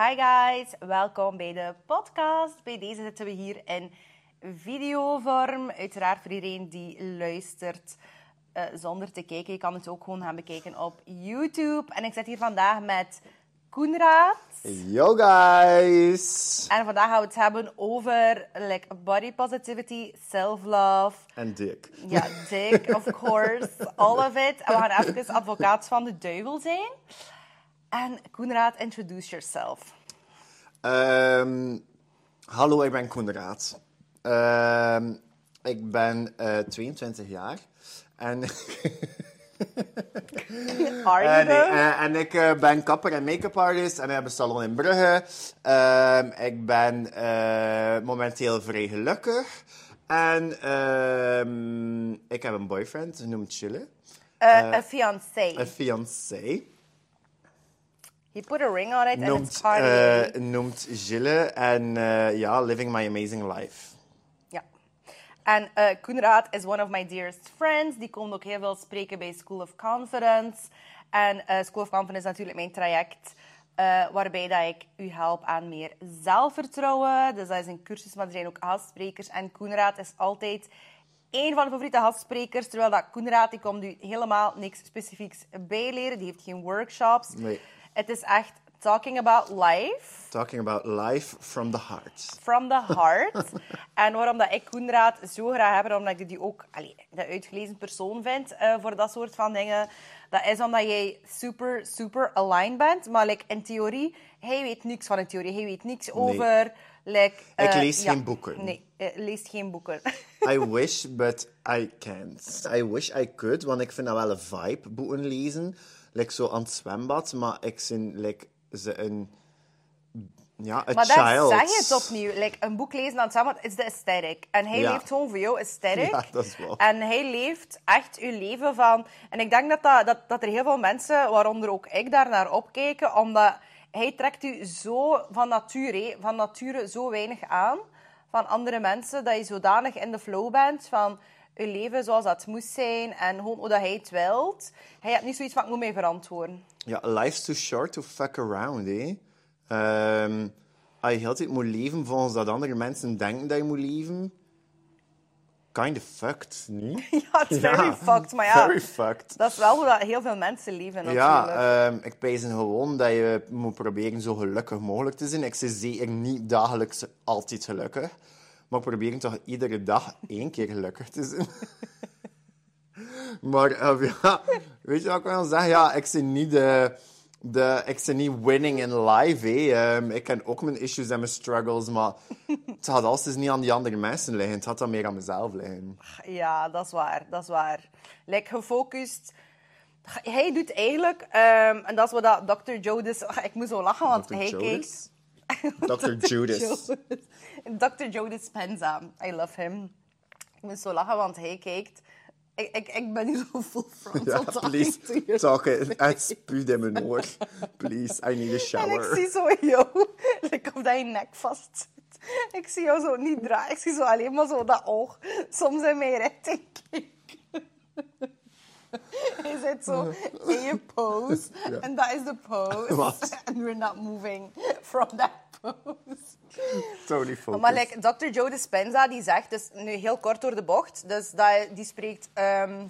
Hi guys, welkom bij de podcast. Bij deze zitten we hier in videovorm. Uiteraard voor iedereen die luistert uh, zonder te kijken. Je kan het ook gewoon gaan bekijken op YouTube. En ik zit hier vandaag met Koenraad. Yo guys! En vandaag gaan we het hebben over like, body positivity, self-love. En dik. Ja, dik, of course. All of it. En we gaan even advocaat van de duivel zijn. En Koenraad, introduce yourself. Um, hallo, ik ben Koenraad. Uh, ik ben uh, 22 jaar. En... Uh, en ik uh, ben kapper en make-up artist en ik heb een salon in Brugge. Ehm, ik ben momenteel vrij gelukkig. En ehm, ik heb een boyfriend, genoemd Chille. Een fiancé. Een fiancé. He put a ring on it noemt, and it's Cartier. Uh, noemt Gilles en uh, ja, Living My Amazing Life. Ja. En uh, Koenraad is one of my dearest friends. Die komt ook heel veel spreken bij School of Confidence. En School of Confidence is natuurlijk mijn traject waarbij dat ik u help aan meer zelfvertrouwen. Dus dat is een cursus, maar er zijn ook gastsprekers. En Koenraad is altijd een van de favoriete gastsprekers. Terwijl dat Koenraad, die komt u helemaal niks specifieks bijleren. Die heeft geen workshops. Nee. Het is echt talking about life. Talking about life from the heart. From the heart. en waarom dat ik Koenraad zo graag heb, omdat ik die ook allee, de uitgelezen persoon vind uh, voor dat soort van dingen, dat is omdat jij super, super aligned bent. Maar like, in theorie, hij weet niks van de theorie. Hij weet niks over... Like, uh, ik lees ja, geen boeken. Nee, uh, leest geen boeken. I wish, but I can't. I wish I could, want ik vind dat wel een vibe, boeken lezen like zo aan het zwembad, maar ik zie like, ze een... Ja, een maar child. Maar zeg je het opnieuw. Like, een boek lezen aan het zwembad is de aesthetic. En hij Ja. leeft gewoon voor jou aesthetic. Ja, dat is wel. En hij leeft echt uw leven van... En ik denk dat, dat, dat, dat er heel veel mensen, waaronder ook ik, daar naar opkijken. Omdat hij trekt u zo van nature, van nature zo weinig aan. Van andere mensen, dat je zodanig in de flow bent van je leven zoals dat moest zijn. En gewoon hoe dat hij het wilt. Hij heeft niet zoiets van, ik moet mij verantwoorden. Ja, life's too short to fuck around, hè. Ehm, als je heel tijd moet leven volgens dat andere mensen denken dat je moet leven... Kind of fucked, niet? Ja, het is very fucked. Maar ja, Very fucked. dat is wel hoe dat heel veel mensen leven natuurlijk. Ja, ehm, ik pijs gewoon dat je moet proberen zo gelukkig mogelijk te zijn. Ik ben zeker niet dagelijks altijd gelukkig. Maar ik probeer toch iedere dag één keer gelukkig te zijn. maar eh, ja, weet je wat ik wil zeggen? Ja, ik ben niet de... de ik niet winning in life. Hè. Ehm, ik ken ook mijn issues en mijn struggles, maar het gaat altijd niet aan die andere mensen liggen. Het gaat dan meer aan mezelf liggen. Ja, dat is waar. Dat is waar. Like, gefocust. Hij doet eigenlijk, ehm, en dat is wat dat Dr. Jodis... Ik moet zo lachen, want Dr. hij Jodis? kijkt... Dr. Judas. Dr. Joe Dispenza. I love him. Ik moet zo lachen, want hij kijkt... Ik, ik, ik ben hier zo full frontal Ja, please, talk it. Het in mijn oor. Please, I need a En ik shower. zie zo jou, like of dat je nek vast zit. Ik zie jou zo niet draaien. Ik zie zo alleen maar zo dat oog soms in mijn richting kijken. Je zit zo in je pose. En dat is de pose. Wat? And we're not moving from that pose. Totally focused. Maar like, Dr. Joe Dispenza die zegt, dus nu heel kort door de bocht, dus dat, die spreekt ehm,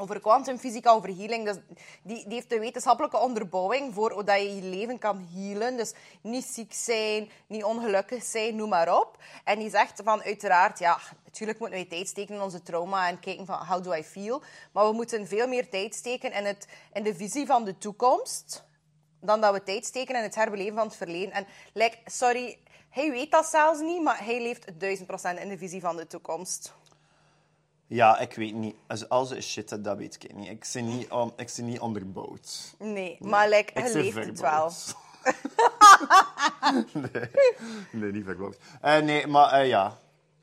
over kwantumfysica, over healing. Dus die, die heeft de wetenschappelijke onderbouwing voor hoe dat je je leven kan healen. Dus niet ziek zijn, niet ongelukkig zijn, noem maar op. En die zegt van, uiteraard, ja, natuurlijk moeten we tijd steken in onze trauma en kijken van, how do I feel? Maar we moeten veel meer tijd steken in, het, de visie van de toekomst dan dat we tijd steken in het herbeleven van het verleden. En like, sorry, hij weet dat zelfs niet, maar hij leeft duizend procent in de visie van de toekomst. Ja, ik weet niet. Als, als het shit dat, dat weet ik niet. Ik ben niet, um, ik ben niet onderbouwd. Nee, maar like, ben leeft het wel. nee, nee, niet verbouwd. Eh, nee, maar eh, ja.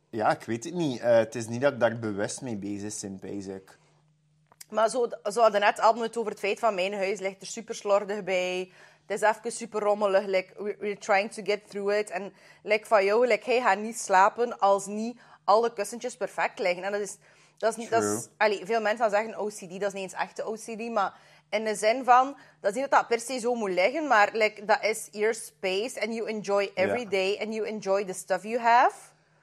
Ja, ik weet het niet. Eh, het is niet dat ik daar bewust mee bezig ben, basic. Maar zo, zo hadden net we het over het feit van mijn huis ligt er super slordig bij. Het is even super rommelig. Like, we- we're trying to get through it. En like, van jou, like, hij gaat niet slapen als niet alle kussentjes perfect liggen. En dat is... Dat is, niet- dat is allee, veel mensen gaan zeggen OCD, dat is niet eens echte OCD, maar In de zin van, dat is niet dat dat per se zo moet liggen, maar like, dat is your space and you enjoy every Ja. day and you enjoy the stuff you have.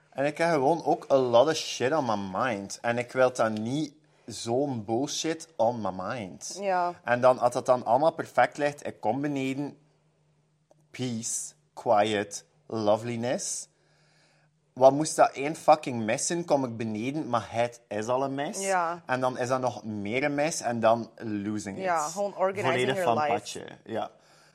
En ik heb gewoon ook a lot of shit on my mind. En ik wil dan niet zo'n bullshit on my mind. Ja. En dan, als dat dan allemaal perfect ligt, ik kom beneden, peace, quiet, loveliness. Wat moest dat één fucking mes zijn, kom ik beneden, maar het is al een mes. Ja. En dan is dat nog meer een mes en dan losing it. Ja, gewoon organizing Volledig your van life. ja.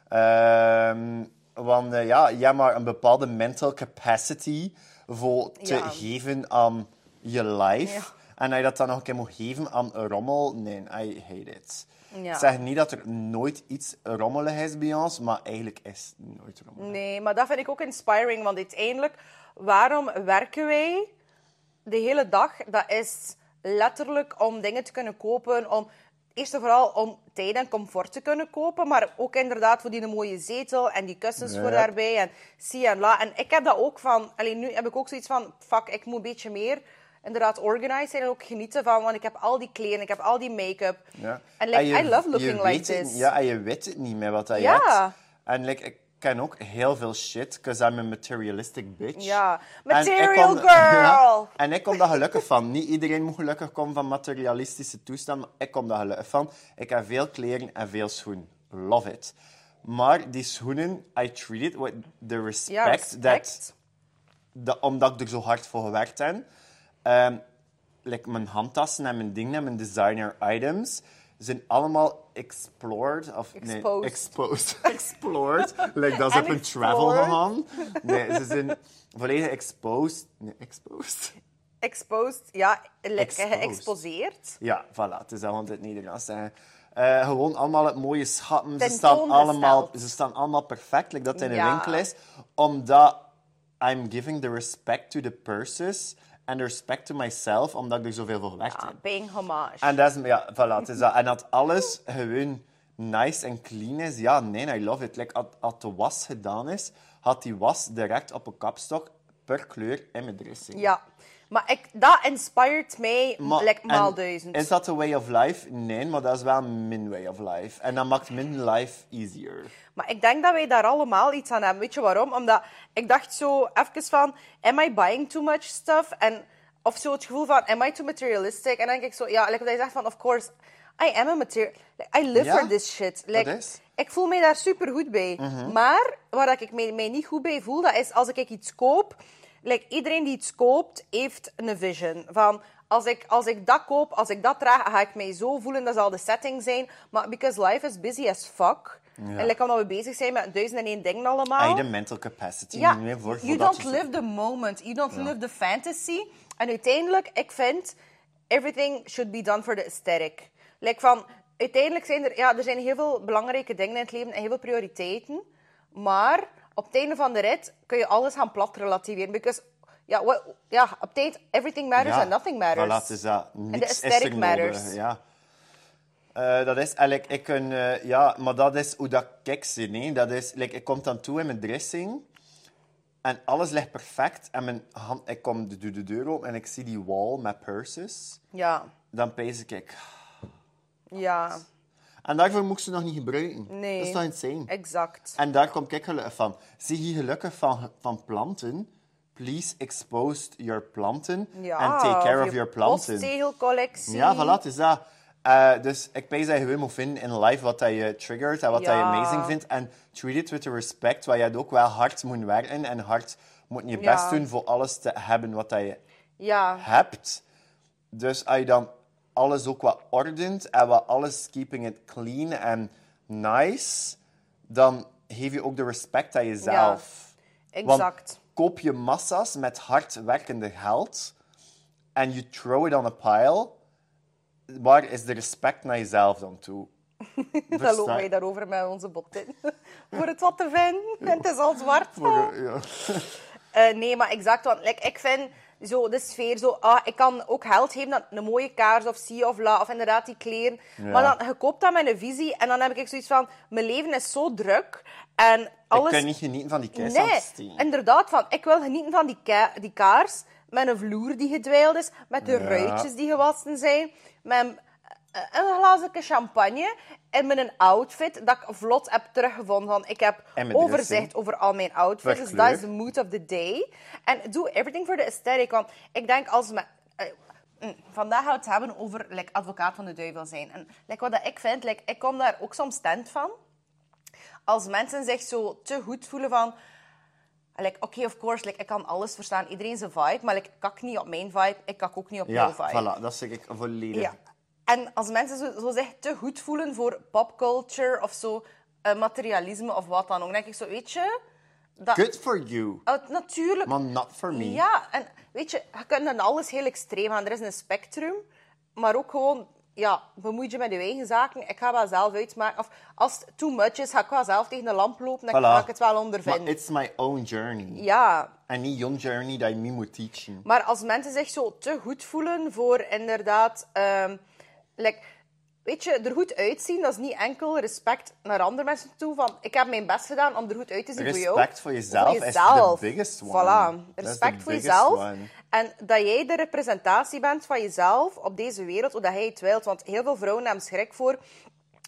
Ehm, want eh, ja, je hebt maar een bepaalde mental capacity voor te Ja. geven aan je life. Ja. En als je dat dan nog een keer moet geven aan een rommel, nee, I hate it. Ja. Ik zeg niet dat er nooit iets rommelig is bij ons, maar eigenlijk is het nooit rommelig. Nee, maar dat vind ik ook inspiring, want uiteindelijk, waarom werken wij de hele dag? Dat is letterlijk om dingen te kunnen kopen, om eerst en vooral om tijd en comfort te kunnen kopen, maar ook inderdaad voor die mooie zetel en die kussens voor daarbij en zie en la. En ik heb dat ook van, alleen nu heb ik ook zoiets van, fuck, ik moet een beetje meer inderdaad organized zijn en ook genieten van, want ik heb al die kleren, ik heb al die make-up. Ja. En like, je- I love looking like het- this. Ja, en je weet het niet meer wat dat Ja. hebt. En like, ik ken ook heel veel shit, because I'm a materialistic bitch. Ja. En Material kom- girl! Ja, en ik kom daar gelukkig van. Niet iedereen moet gelukkig komen van materialistische toestanden, maar ik kom daar gelukkig van. Ik heb veel kleren en veel schoenen. Love it. Maar die schoenen, I treat it with the respect, Ja, respect. that dat, omdat ik er zo hard voor gewerkt heb. Ehm, like mijn handtassen en mijn dingen en mijn designer items zijn allemaal explored. Of, Nee, Exposed. exposed. explored. like dat ze op een travel gegaan. Nee, ze zijn volledig exposed. Nee, exposed? Exposed, ja, Exposed. geëxposeerd. Ja, voilà. Het is dat want het Nederlands zeggen. Eh, gewoon allemaal het mooie schatten. Ze staan, allemaal, ze staan allemaal perfect, like dat in een winkel is. Omdat I'm giving the respect to the purses and the respect to myself, omdat ik er zoveel voor gewerkt Ja, heb. paying homage. En dat is, ja, voilà, het is dat. En dat alles gewoon nice en clean is, ja, nee, I love it. Like, als, als de was gedaan is, had die was direct op een kapstok per kleur in mijn dressing. Ja, maar ik, dat inspired mij Maar- like, maal en duizend. Is dat de way of life? Nee, maar dat is wel mijn way of life. En dat maakt mijn life easier. Maar ik denk dat wij daar allemaal iets aan hebben. Weet je waarom? Omdat ik dacht zo even van, am I buying too much stuff? En, of zo het gevoel van, am I too materialistic? En dan denk ik zo, ja, like wat je zegt van, of course, I am a material... like, I live for this shit. Like, is. Ik voel mij daar super goed bij. Mhm. Maar waar dat ik mij, mij niet goed bij voel, dat is als ik iets koop. Like, iedereen die iets koopt, heeft een vision. Van, als ik, als ik dat koop, als ik dat draag, ga ik mij zo voelen. Dat zal de setting zijn. Maar because life is busy as fuck. En like, omdat we bezig zijn met duizend en één dingen allemaal. Je de mental capacity Ja, niet meer voor, you don't live the moment. You don't live the fantasy. En uiteindelijk, ik vind, everything should be done for the aesthetic. Like van, uiteindelijk zijn er, ja, er zijn heel veel belangrijke dingen in het leven en heel veel prioriteiten. Maar op het einde van de rit kun je alles gaan plat relativeren. Because, ja, ja op het eind, everything matters Ja, and nothing matters. Voilà, is dat. Niks is aesthetic er matters. Ja. Eh, dat is eigenlijk, ik een, eh, ja, maar dat is hoe dat ik zie. Nee? Dat is, like, ik kom dan toe in mijn dressing en alles ligt perfect. En mijn hand, ik kom de, de deur open en ik zie die wall met purses. Ja, Dan pees ik, ja, en daarvoor moest ze nog niet gebruiken. nee. Dat is toch insane? Exact. En daar kom ik gelukkig van. Zie je gelukkig van, van planten? Please expose your planten Ja, and take care of your planten. Ja, voilà, het is dat. Eh, dus ik denk dat je gewoon moet vinden in life wat dat je triggert en wat dat je Ja. amazing vindt. En treat it with the respect, waar je het ook wel hard moet werken en hard moet je Ja. best doen voor alles te hebben wat dat je Ja, hebt. Dus als je dan alles ook wat ordent en wat alles keeping it clean en nice, dan geef je ook de respect aan jezelf. Want exact. koop je massa's met hard werkende geld en you throw it on a pile, waar is de respect naar jezelf dan toe? Dan lopen wij daarover met onze botten. Voor het wat te vinden. En het is al zwart. Voor, ja. Eh, nee, maar exact. Want like, ik vind zo de sfeer zo... Ah, ik kan ook geld geven aan een mooie kaars of zie of la. Of inderdaad die kleren. Maar dan, je koopt dat met een visie. En dan heb ik zoiets van... Mijn leven is zo druk. En alles... Ik kan niet genieten van die Nee, kerstafsteen. inderdaad. Van, ik wil genieten van die, ka- die kaars. Met een vloer die gedwijld is. Met de Ja. ruitjes die gewassen zijn. Met een glazen champagne en met een outfit dat ik vlot heb teruggevonden. Want ik heb overzicht over al mijn outfits. Dus dat is de mood of the day. En doe everything for the aesthetic. Want ik denk als me... eh, mm, Vandaag gaan we het hebben over like, advocaat van de duivel zijn. En like, wat dat ik vind, like, ik kom daar ook soms stand van. Als mensen zich zo te goed voelen van... Like, Oké, of course, like, ik kan alles verstaan. Iedereen zijn vibe. Maar like, ik kak niet op mijn vibe. Ik kak ook niet op Ja, jouw vibe. voilà, dat zeg ik volledig. Ja. En als mensen zo, zo zich te goed voelen voor popculture of zo, eh, materialisme of wat dan ook, denk ik zo, weet je... Dat, Good for you, Eh, natuurlijk. maar not for me. Ja, en weet je, je kunt dan alles heel extreem gaan. Er is een spectrum, maar ook gewoon, ja, bemoei je met je eigen zaken. Ik ga wel zelf uitmaken. Of als het too much is, ga ik wel zelf tegen de lamp lopen en Voilà. ga ik het wel Maar ondervinden. it's my own journey. Ja, En niet your journey dat je me moet teachen. Maar als mensen zich zo te goed voelen voor inderdaad... ehm, like, weet je, er goed uitzien, dat is niet enkel respect naar andere mensen toe. Van, ik heb mijn best gedaan om er goed uit te zien voor jou. Respect voor jezelf is jezelf. the biggest one. Voilà, respect voor jezelf. one. En dat jij de representatie bent van jezelf op deze wereld, hoe dat jij het wilt. Want heel veel vrouwen hebben schrik voor...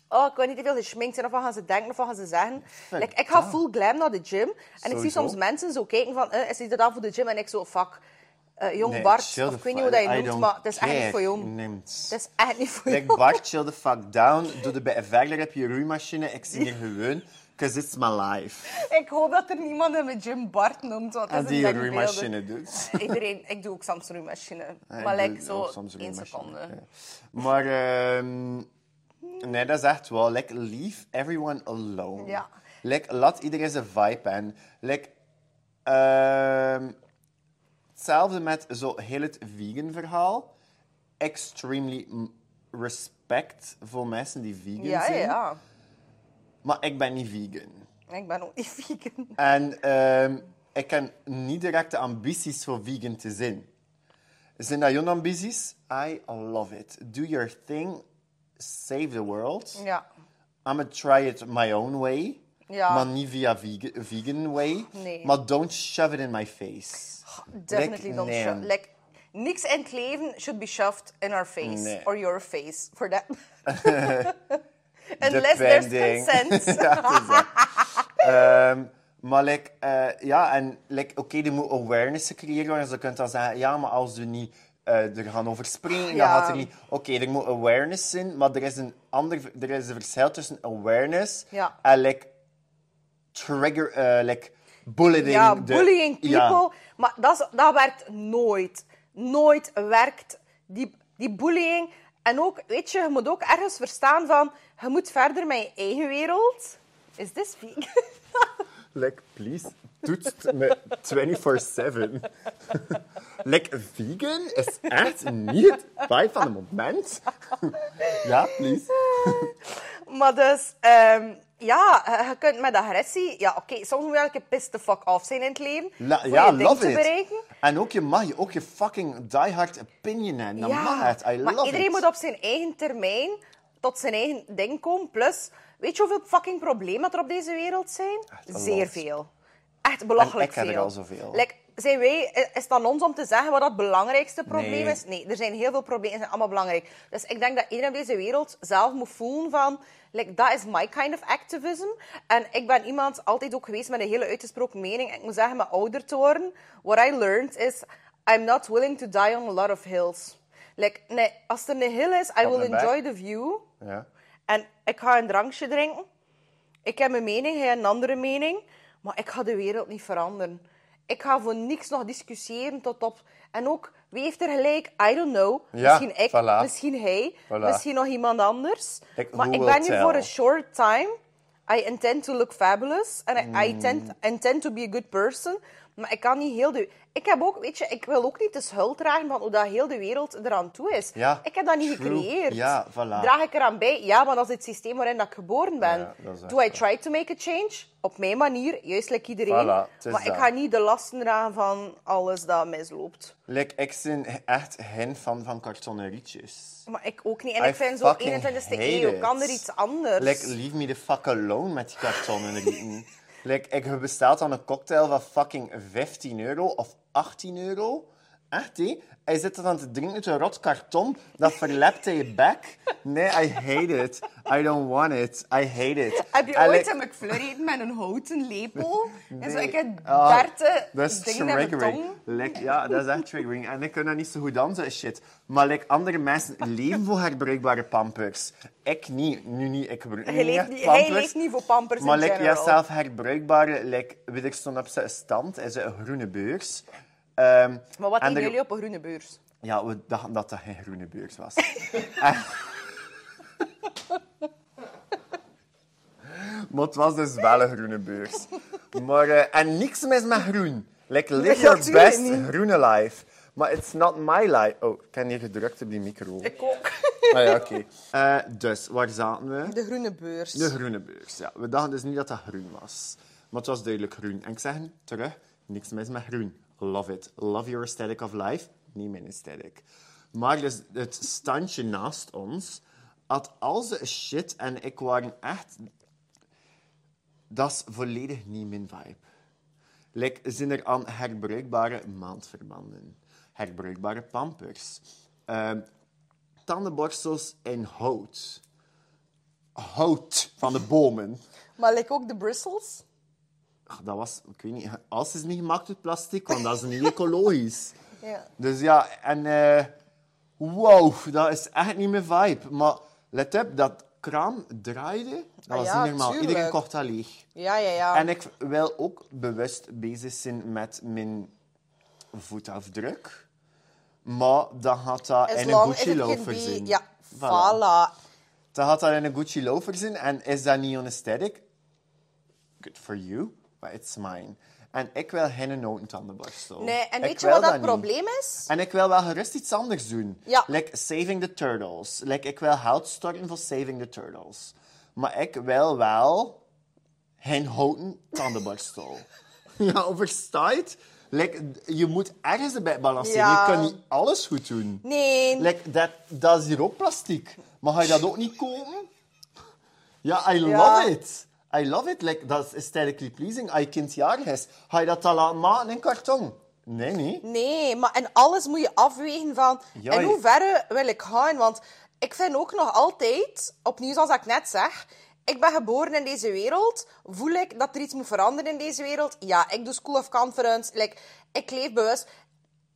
Oh, ik wil niet te veel geschminkt zijn, of wat gaan ze denken, of wat gaan ze zeggen. Like, ik ga full glam naar de gym. En ik zie soms mensen zo kijken van... Eh, is dit dat voor de gym? En ik zo, fuck... eh, jong Nee, Bart, of ik weet niet hoe dat je I noemt, maar het is echt niet voor jou. Neemt. Het is echt niet voor Like jou. Bart, chill the fuck down. Doe de bij verder heb je roeimachine. Ik zie er gewoon. Because it's my life. Ik hoop dat er niemand in mijn gym Bart noemt, want En dat is die roeimachine doet. Iedereen, ik doe ook soms roeimachine. Ja, maar ik like zo één seconde. Maar ehm, nee, dat is echt wel. Like, leave everyone alone. Ja. Like, laat iedereen zijn vibe en like, ehm, hetzelfde met zo heel het vegan verhaal. Extremely respect voor mensen die vegan Ja, zijn. ja. Maar ik ben niet vegan. Ik ben ook niet vegan. En ehm, ik heb niet direct de ambities voor vegan te zijn. Zijn dat jouw ambities? I love it. Do your thing. Save the world. Ja. I'm gonna try it my own way. Ja. Maar niet via vegan, vegan way. Nee. Maar don't shove it in my face. Definitely Like, don't nee. shove. Like, niks in het leven should be shoved in our face. Nee. Or your face. For that. Unless there's consent. Ja. Ehm, maar like, eh, ja, en like, oké, er moet awareness gecreëerd worden. Dus je kunt dan zeggen, ja, maar als we niet eh, er gaan over spreken, dan gaat er niet... Oké, er moet awareness zijn, maar er is een ander er is een verschil tussen awareness Ja. en like, trigger, eh, like, bullying. Ja, bullying people. Maar dat, is- dat werkt nooit. Nooit werkt die, die bullying. En ook, weet je, je moet ook ergens verstaan van... Je moet verder met je eigen wereld. Is this vegan? Like, please, doet het me 24-7. like, vegan is echt niet het vibe van het moment. ja, please. maar dus... ehm, ja, je- je kunt met agressie... Ja, oké, soms moet je elke piss the fuck off zijn in het leven. La- ja, je love it. bereiken. En ook je mag je ook je fucking diehard opinion hebben. Dat mag het. I maar love iedereen it. moet op zijn eigen termijn tot zijn eigen ding komen. Plus, weet je hoeveel fucking problemen er op deze wereld zijn? Zeer veel. Echt belachelijk En ik heb er veel. al zoveel. Like, zijn wij, is het aan ons om te zeggen wat dat belangrijkste probleem Nee. is? Nee, er zijn heel veel problemen, die zijn allemaal belangrijk. Dus ik denk dat iedereen op deze wereld zelf moet voelen van... Like, dat is my kind of activism. En ik ben iemand altijd ook geweest met een hele uitgesproken mening. Ik moet zeggen, met ouder te worden, what I learned is... I'm not willing to die on a lot of hills. Like, nee, als er een hill is, I will enjoy the view. Ja. En ik ga een drankje drinken. Ik heb mijn mening, hij heeft een andere mening. Maar ik ga de wereld niet veranderen. Ik ga voor niks nog discussiëren tot op... En ook, wie heeft er gelijk? I don't know. Ja, misschien ik, voilà. misschien hij, Voilà. misschien nog iemand anders. Maar ik ben hier voor een short time. I intend to look fabulous. And I, I Mm. tend, intend to be a good person. Maar ik kan niet heel de... Ik heb ook, weet je, ik wil ook niet de schuld dragen van hoe dat heel de wereld eraan toe is. Ja, ik heb dat niet true. gecreëerd. Ja, voilà. Draag ik eraan bij? Ja, maar dat is het systeem waarin dat ik geboren ben. Ja, Do I try to make a change? Op mijn manier, juist like iedereen. Voilà, maar ik ga niet de lasten dragen van alles dat misloopt. Like, ik ben echt geen fan van kartonnen rietjes. Maar ik ook niet. En I ik vind zo fucking 21ste hate eeuw, kan er iets anders? Like, leave me the fuck alone met die kartonnen rieten. like, ik heb besteld aan een cocktail van fucking 15 euro of 18 euro. Echt, hé? Hij zit er aan te drinken uit een rot karton. Dat verlept in je bek. Nee, I hate it. I don't want it. I hate it. Heb je ooit een McFlurry eten met een houten lepel? En zo, ik heb Ah, derde Dat is triggering. Like, ja, dat is echt triggering. En ik kan dat niet zo goed aan, zo'n shit. Maar like, andere mensen leven voor herbruikbare pampers. Ik niet. Nu niet. Ik gebruik Hij niet niet, hij pampers. leeft niet voor pampers Maar like, ja, general. zelf herbruikbare, like, weet ik, stond op zijn stand, is een groene beurs. Ehm, Maar wat en eten er- jullie op een groene beurs? Ja, we dachten dat dat geen groene beurs was. Maar het was dus wel een groene beurs. Maar, eh, en niks mis met groen. Like, live your tuurlijk best niet. groene life. Maar it's not my life. Oh, ik heb hier gedrukt op die micro. Ik ook. Ah ja, oké. Eh, dus, waar zaten we? De groene beurs. De groene beurs, ja. We dachten dus niet dat dat groen was. Maar het was duidelijk groen. En ik zeg terug, niks mis met groen. Love it. Love your aesthetic of life. Niet mijn aesthetic. Maar dus het standje naast ons had al zijn shit en ik waren echt... Dat is volledig niet mijn vibe. Like, zijn er aan herbruikbare maandverbanden, herbruikbare pampers, ehm, tandenborstels in hout. Hout van de bomen. Maar like ook de bristles. Ach, dat was, ik weet niet, alles is niet gemaakt uit plastic, want dat is niet ecologisch. Ja. Dus ja, en eh wow, dat is echt niet mijn vibe. Maar let op, dat kraan draaide, dat Ah was ja, niet normaal. tuurlijk. Iedereen kocht dat leeg. Ja, ja, ja. En ik wil ook bewust bezig zijn met mijn voetafdruk. Maar dan gaat dat As in een Gucci loafer zijn. Ja, Voilà. voilà. Dan gaat dat in een Gucci loafer zijn. En is dat niet aesthetic? Good for you, but it's mine. En ik wil geen houten tandenborstel. Nee, en Ik weet je wat dat probleem is? En ik wil wel gerust iets anders doen. Ja. Like Saving the Turtles. Like, ik wil hout storten voor Saving the Turtles. Maar ik wil wel geen houten tandenborstel. ja, overstaat. Like, je moet ergens erbij balanceren. Ja. Je kan niet alles goed doen. Nee. Like, dat, dat is hier ook plastic. Maar ga je dat ook niet kopen? Ja, I Ja. love it. I love it. Like, dat is aesthetically pleasing. Als je kindjarig is, ga je dat dan laten maken in karton? Nee, nee. Nee, maar en alles moet je afwegen van Ja, in hoeverre wil ik gaan. Want ik vind ook nog altijd, opnieuw zoals ik net zeg, ik ben geboren in deze wereld. Voel ik dat er iets moet veranderen in deze wereld? Ja, ik doe School of Conference. Like, ik leef bewust.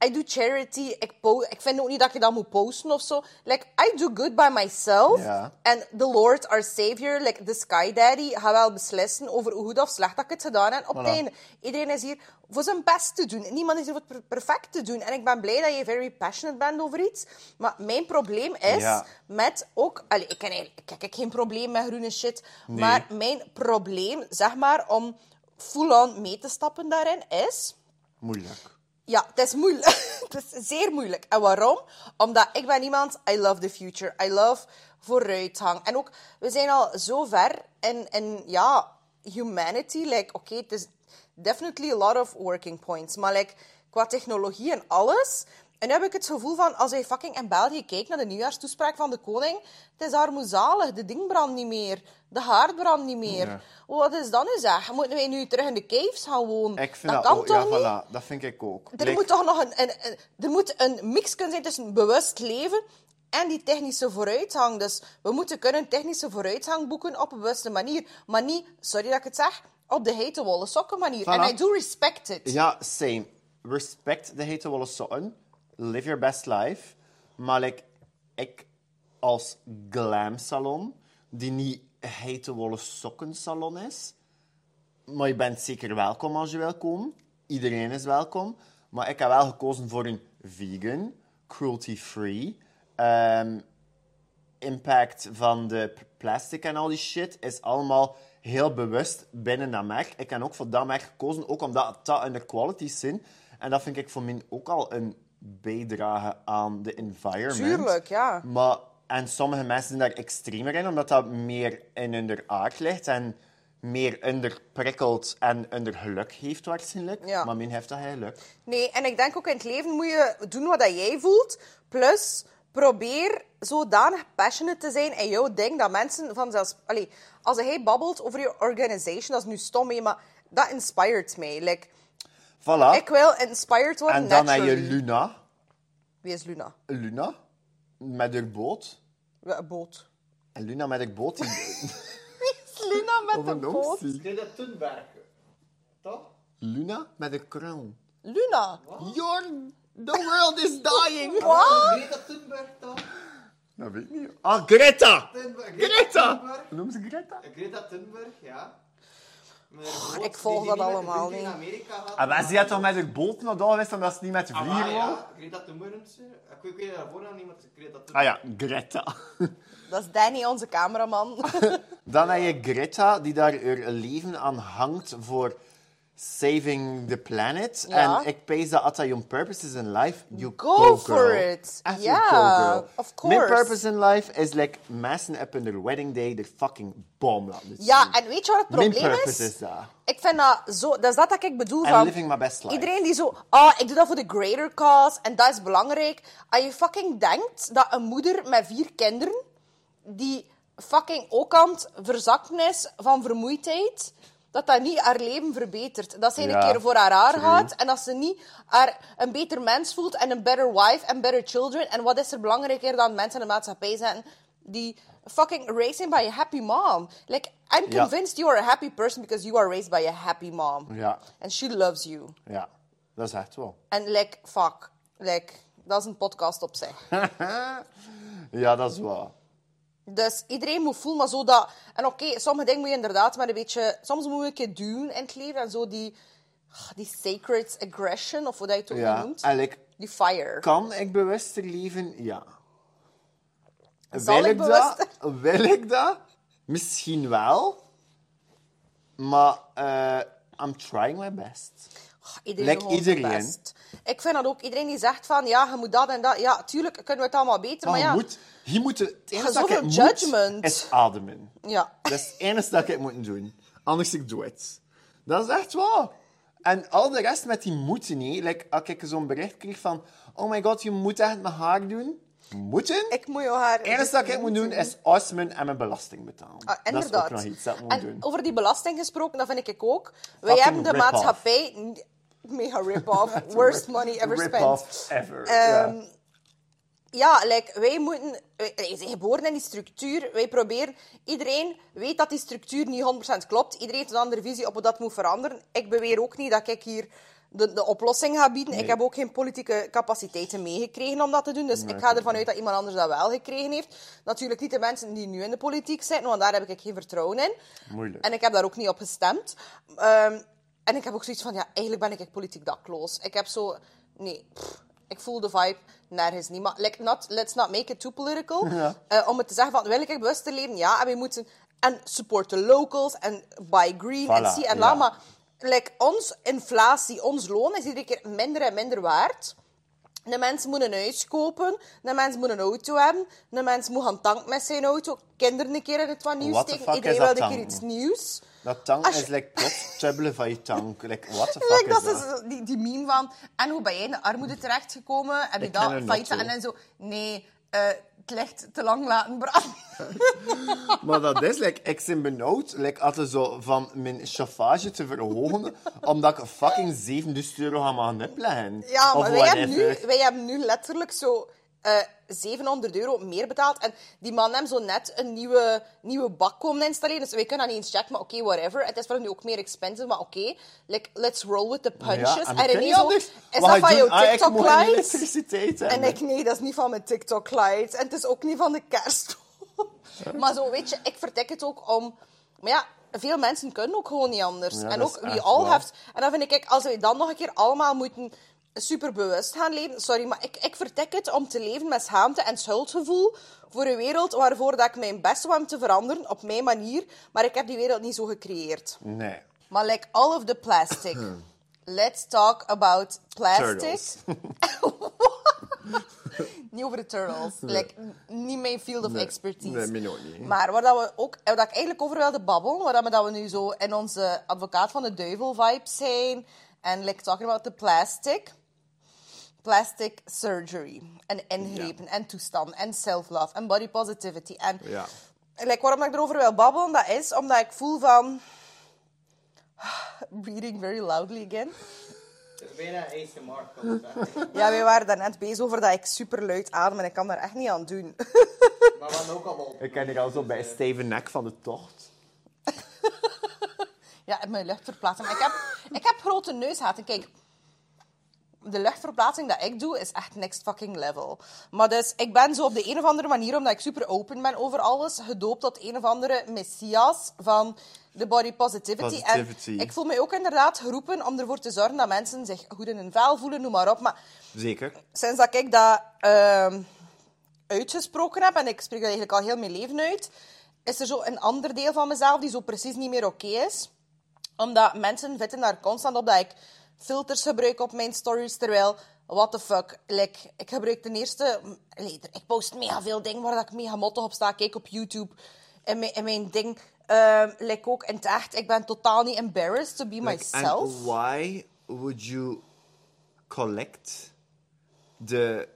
Ik doe charity. Ik, ik vind ook niet dat je dat moet posten of zo. Like, I do good by myself. Ja. En the Lord, our Savior, like the Sky Daddy, gaat wel beslissen over hoe goed of slecht dat ik het gedaan heb op het Voilà. einde. Iedereen is hier voor zijn best te doen. Niemand is hier voor het per- perfect te doen. En ik ben blij dat je very passionate bent over iets. Maar mijn probleem is Ja. met ook... Allee, ik, ken eigenlijk, ik heb geen probleem met groene shit. Maar mijn probleem, zeg maar, om full-on mee te stappen daarin, is... Moeilijk. Ja, het is moeilijk. het is zeer moeilijk. En waarom? Omdat ik ben iemand, I love the future. I love vooruitgang. En ook, we zijn al zo ver in, in ja, humanity. Like, oké, het is definitely a lot of working points. Maar like, qua technologie en alles... En nu heb ik het gevoel van, als je fucking in België kijkt naar de nieuwjaarstoespraak van de koning, het is armoezalig. De ding brandt niet meer. De haard brandt niet meer. Ja. Wat is dat nu zeg? Moeten wij nu terug in de caves gaan wonen? Ik vind dat dat, kan ook, toch ja, niet? voilà, dat vind ik ook. Er moet toch nog een, een, een- er moet een mix kunnen zijn tussen bewust leven en die technische vooruitgang. Dus we moeten kunnen technische vooruitgang boeken op een bewuste manier. Maar niet, sorry dat ik het zeg, op de hete wollen sokken manier. En Voilà. I do respect it. Ja, same. Respect de hete wollen sokken. Live your best life. Maar ik als glam salon, die niet hete wollen sokken salon is, maar je bent zeker welkom als je wil komen. Iedereen is welkom. Maar ik heb wel gekozen voor een vegan, cruelty-free. Ehm, impact van de plastic en al die shit is allemaal heel bewust binnen dat merk. Ik heb ook voor dat merk gekozen, ook omdat dat in de qualities zijn. En dat vind ik voor mij ook al een bijdrage aan de environment. Tuurlijk, ja. Maar, en sommige mensen zijn daar extremer in, omdat dat meer in hun aard ligt en meer onder prikkelt en onder geluk heeft waarschijnlijk. Ja. Maar min heeft dat geluk. Nee, en ik denk ook in het leven moet je doen wat dat jij voelt. Plus, probeer zodanig passionate te zijn in jouw ding dat mensen vanzelfs... Allee, als hij babbelt over je organization, dat is nu stom, maar dat inspireert mij. Like, Voilà. ik wil inspired worden en dan heb je naturally. Luna. Wie is Luna? Luna, met haar boot. Ja, een boot. En Luna met haar boot. Die... Wie is Luna met de een boot? Greta Thunberg. Toch? Luna met haar kroon. Luna. Your... The world is dying. Wat? Greta Thunberg toch? Dat weet ik niet. Ah, Greta! Thunberg. Greta! Thunberg. Noem ze Greta? Greta Thunberg, ja. Boot ik volg die dat de allemaal vliegen niet. En wij zijn toch met haar boot naar daar geweest omdat ze niet met de Ah, vliegen maar wou? ja, Greta Thunberg. Ik weet- ik weet maar het is Greta. Ah ja, Greta. Dat is Danny, onze cameraman. Dan heb je Greta, die daar haar leven aan hangt voor saving the planet. Ja. En ik pees dat dat your purpose is in life, you Go go, for girl. it. Echt, girl. of Mijn course. purpose in life is like mensen op hun wedding day de fucking bom laten zien. ja, en weet je wat het Mijn probleem purpose is? is dat. Ik vind dat zo... Dat is dat dat ik bedoel En van... living my best life. Iedereen die zo... Ah, ik doe dat voor de greater cause en dat is belangrijk. Als je fucking denkt dat een moeder met vier kinderen... die fucking ook aan het verzakken is van vermoeidheid... dat dat niet haar leven verbetert. Dat ze een keer voor haar haar true. gaat en dat ze niet haar een beter mens voelt en een better wife en better children. En wat is er belangrijker dan mensen in de maatschappij zetten die fucking raised by a happy mom? Like, I'm Ja. convinced you are a happy person because you are raised by a happy mom. Ja, And she loves you. ja, dat is echt wel. En like, fuck. Like, dat is een podcast op zich. Ja, dat is waar. Dus iedereen moet voelen, maar zo dat... En oké, sommige dingen moet je inderdaad maar een beetje... Soms moet je een keer doen in het leven. En zo die... ah, Die sacred aggression, of hoe dat je het ook Ja, noemt. like, Die fire. Kan ik bewuster leven? Ja. Zal wil ik dat? Wil ik dat? Misschien wel. Maar eh I'm trying my best. Ah, Iedereen Like iedereen. best. Ik vind dat ook. Iedereen die zegt van, ja, je moet dat en dat. Ja, tuurlijk kunnen we het allemaal beter, Maar maar, ja... moet, je moet, het enige dat ik zoveel moet, judgment. is ademen. Ja. Dat is het enige dat ik moet doen. Anders ik doe het. Dat is echt waar. En al de rest met die moeten niet. Like, als ik zo'n bericht kreeg van... Oh my god, je moet echt mijn haar doen. Moeten? Ik moet je haar... Het enige dat ik moet doen is asmen en mijn belasting betalen. Ah, dat is inderdaad. ook nog iets dat moet en doen. over die belasting gesproken, dat vind ik ook. Wij Fucking hebben de maatschappij... Mega rip-off. Worst money ever spent. Rip-off ever. Ehm. Ja, like, wij moeten... Wij, wij zijn geboren in die structuur. Wij proberen... Iedereen weet dat die structuur niet 100% klopt. Iedereen heeft een andere visie op hoe dat moet veranderen. Ik beweer ook niet dat ik hier de, de oplossing ga bieden. Ik heb ook geen politieke capaciteiten meegekregen om dat te doen. Dus ik ga ervan uit dat iemand anders dat wel gekregen heeft. Natuurlijk niet de mensen die nu in de politiek zitten, want daar heb ik geen vertrouwen in. Moeilijk. En ik heb daar ook niet op gestemd. Ehm, en ik heb ook zoiets van, ja, eigenlijk ben ik politiek dakloos. Ik heb zo... Nee, pff, ik voel de vibe nergens niet. Maar like, not, let's not make it too political. Eh, om het te zeggen van, wil ik bewuster leven? Ja, en we moeten... En support the locals, en buy green, en Voilà, zie en la. Maar like, ons inflatie, ons loon is iedere keer minder en minder waard. De mensen moeten een huis kopen, de mensen moeten een auto hebben, de mensen moeten gaan tanken met zijn auto, kinderen een keer in het wat nieuws steken, iedereen wil een keer iets nieuws. Dat tang je- is like plots tubbelen van je tang. Like, what the fuck dat is is dat? zo die, die meme van, en hoe ben jij in de armoede terechtgekomen? Heb je dat failliet en dan zo, nee, eh, het licht te lang laten branden. Maar dat is, like, ik ben benauwd like, altijd zo van mijn chauffage te verhogen, omdat ik fucking 7000 euro ga gaan opleggen. Ja, maar wij hebben, nu, wij hebben nu letterlijk zo eh 700 euro meer betaald. En die man heeft zo net een nieuwe, nieuwe bak komen installeren. Dus wij kunnen dat niet eens checken, maar oké, whatever. Het is voor nu ook meer expensive, maar oké. Like, let's roll with the punches. Ja, en en ook, anders. is Wat dat van jouw? Ah, elektriciteit En ik, nee, dat is niet van mijn TikTok-lights. En het is ook niet van de kerst. maar zo, weet je, ik vertek het ook om... Maar ja, veel mensen kunnen ook gewoon niet anders. Ja, en ook wie al heeft... En dan vind ik, als we dan nog een keer allemaal moeten superbewust gaan leven... Sorry, maar ik, ik vertek het om te leven met schaamte en schuldgevoel voor een wereld waarvoor dat ik mijn best doe om te veranderen, op mijn manier. Maar ik heb die wereld niet zo gecreëerd. Nee. Maar like all of the plastic. Let's talk about plastic. Niet over de turtles. Like, niet mijn field of Nee. expertise. Nee, mij ook niet. Maar waar dat we ook, waar dat ik eigenlijk over wilde babbelen, waar dat we, dat we nu zo in onze advocaat van de duivel vibes zijn. En like talking about the plastic. Plastic surgery. En ingrepen en toestanden en self-love en body positivity. En Ja. like, waarom ik erover wil babbelen, dat is omdat ik voel van... Reading very loudly again. Bijna ASMR. Ja, wij waren daarnet bezig over dat ik super luid adem en ik kan daar echt niet aan doen. Maar we hadden ook al op. Ik ken hier al zo bij Steven Nek van de tocht. Ja, en mijn luchtverplaatsing. Maar ik heb, ik heb grote neushaten. Kijk, de luchtverplaatsing dat ik doe is echt next fucking level. Maar dus, ik ben zo op de een of andere manier, omdat ik super open ben over alles, gedoopt tot een of andere messias van de body positivity. Positivity. En ik voel me ook inderdaad geroepen om ervoor te zorgen dat mensen zich goed in hun vel voelen, noem maar op. Maar Zeker. sinds dat ik dat ehm, uitgesproken heb, en ik spreek dat eigenlijk al heel mijn leven uit, is er zo een ander deel van mezelf die zo precies niet meer oké is. Omdat mensen vitten daar constant op dat ik filters gebruik op mijn stories, terwijl, what the fuck, like, ik gebruik ten eerste... ik post mega veel dingen waar dat ik mega motto op sta. Kijk op YouTube, in mijn, in mijn ding... ehm like ook in het echt, ik ben totaal niet embarrassed to be Like, myself. and why would you collect the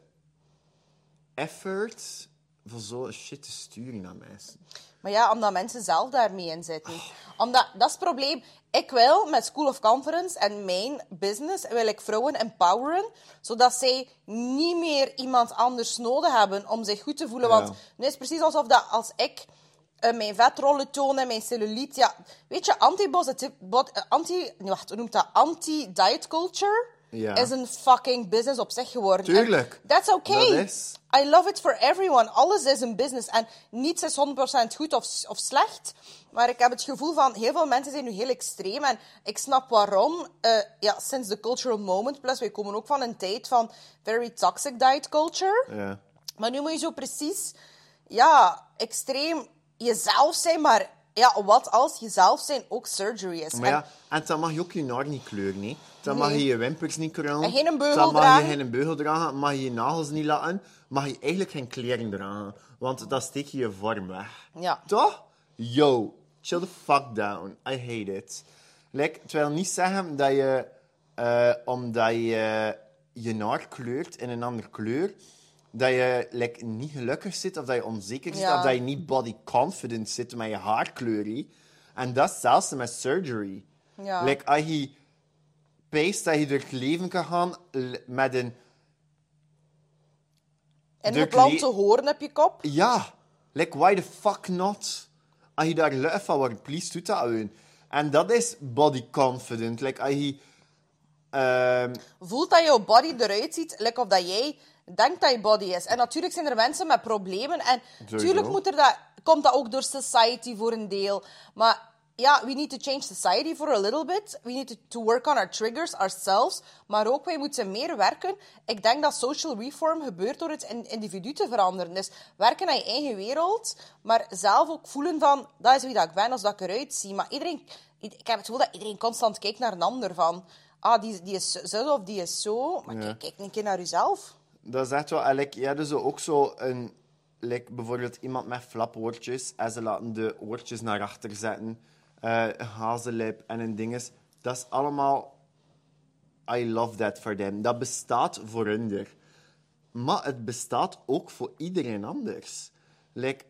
effort voor zo'n shit te sturen naar mensen? Maar ja, omdat mensen zelf daarmee in zitten. Omdat, dat is het probleem. Ik wil met School of Conference en mijn business wil ik vrouwen empoweren, zodat zij niet meer iemand anders nodig hebben om zich goed te voelen. Want nu is het precies alsof dat als ik eh, mijn vetrollen toon en mijn cellulite... Ja, weet je, bod- eh, Anti, wacht, hoe noemt dat? Anti-diet culture Ja. is een fucking business op zich geworden. En Tuurlijk. That's okay. Dat is. I love it for everyone. Alles is een business. En niets is 100% goed of, of slecht. Maar ik heb het gevoel van heel veel mensen zijn nu heel extreem. En ik snap waarom. Eh, ja, sinds de cultural moment. Plus, wij komen ook van een tijd van very toxic diet culture. Ja. Maar nu moet je zo precies, ja, extreem jezelf zijn. Maar ja, wat als jezelf zijn ook surgery is? Maar En- ja, en dan mag je ook je haar niet kleuren, nee. Dan mag je je wimpers niet krullen. En geen beugel Dan mag dragen. je geen beugel dragen. Mag je je nagels niet laten. Mag je eigenlijk geen kleren dragen. Want dan steek je je vorm weg. Ja. Toch? Yo, chill the fuck down. I hate it. Like, het wil niet zeggen dat je, eh, omdat je je haar kleurt in een andere kleur, dat je like, niet gelukkig zit, of dat je onzeker zit, Ja. of dat je niet body confident zit met je haarkleur. En dat zelfs met surgery. Ja. Like, als je peest dat je door het leven kan gaan met een... En geplante kle- hoorn op je kop. Ja, like, why the fuck not? Als je daar lui van wordt, please doe dat gewoon. En dat is body confident. Like, als je... ehm, voelt dat jouw body eruit ziet, like of dat jij denkt dat je body is. En natuurlijk zijn er mensen met problemen. En natuurlijk moet er dat, komt dat ook door society voor een deel. Maar ja, we need to change society for a little bit. We need to, to work on our triggers ourselves. Maar ook, wij moeten meer werken. Ik denk dat social reform gebeurt door het in- individu te veranderen. Dus werken aan je eigen wereld, maar zelf ook voelen van, dat is wie dat ik ben, als dat ik eruit zie. Maar iedereen, ik heb het gevoel dat iedereen constant kijkt naar een ander van, ah, die, die is zo of die is zo. Maar kijk, kijk een keer naar jezelf. Dat is echt wel... en Like, je hebt dus ook zo een... Like, bijvoorbeeld iemand met flapoortjes en ze laten de oortjes naar achter zetten. eh, een hazellip en een dinges. Dat is allemaal... I love that for them. Dat bestaat voor hun. er. Maar het bestaat ook voor iedereen anders. Like,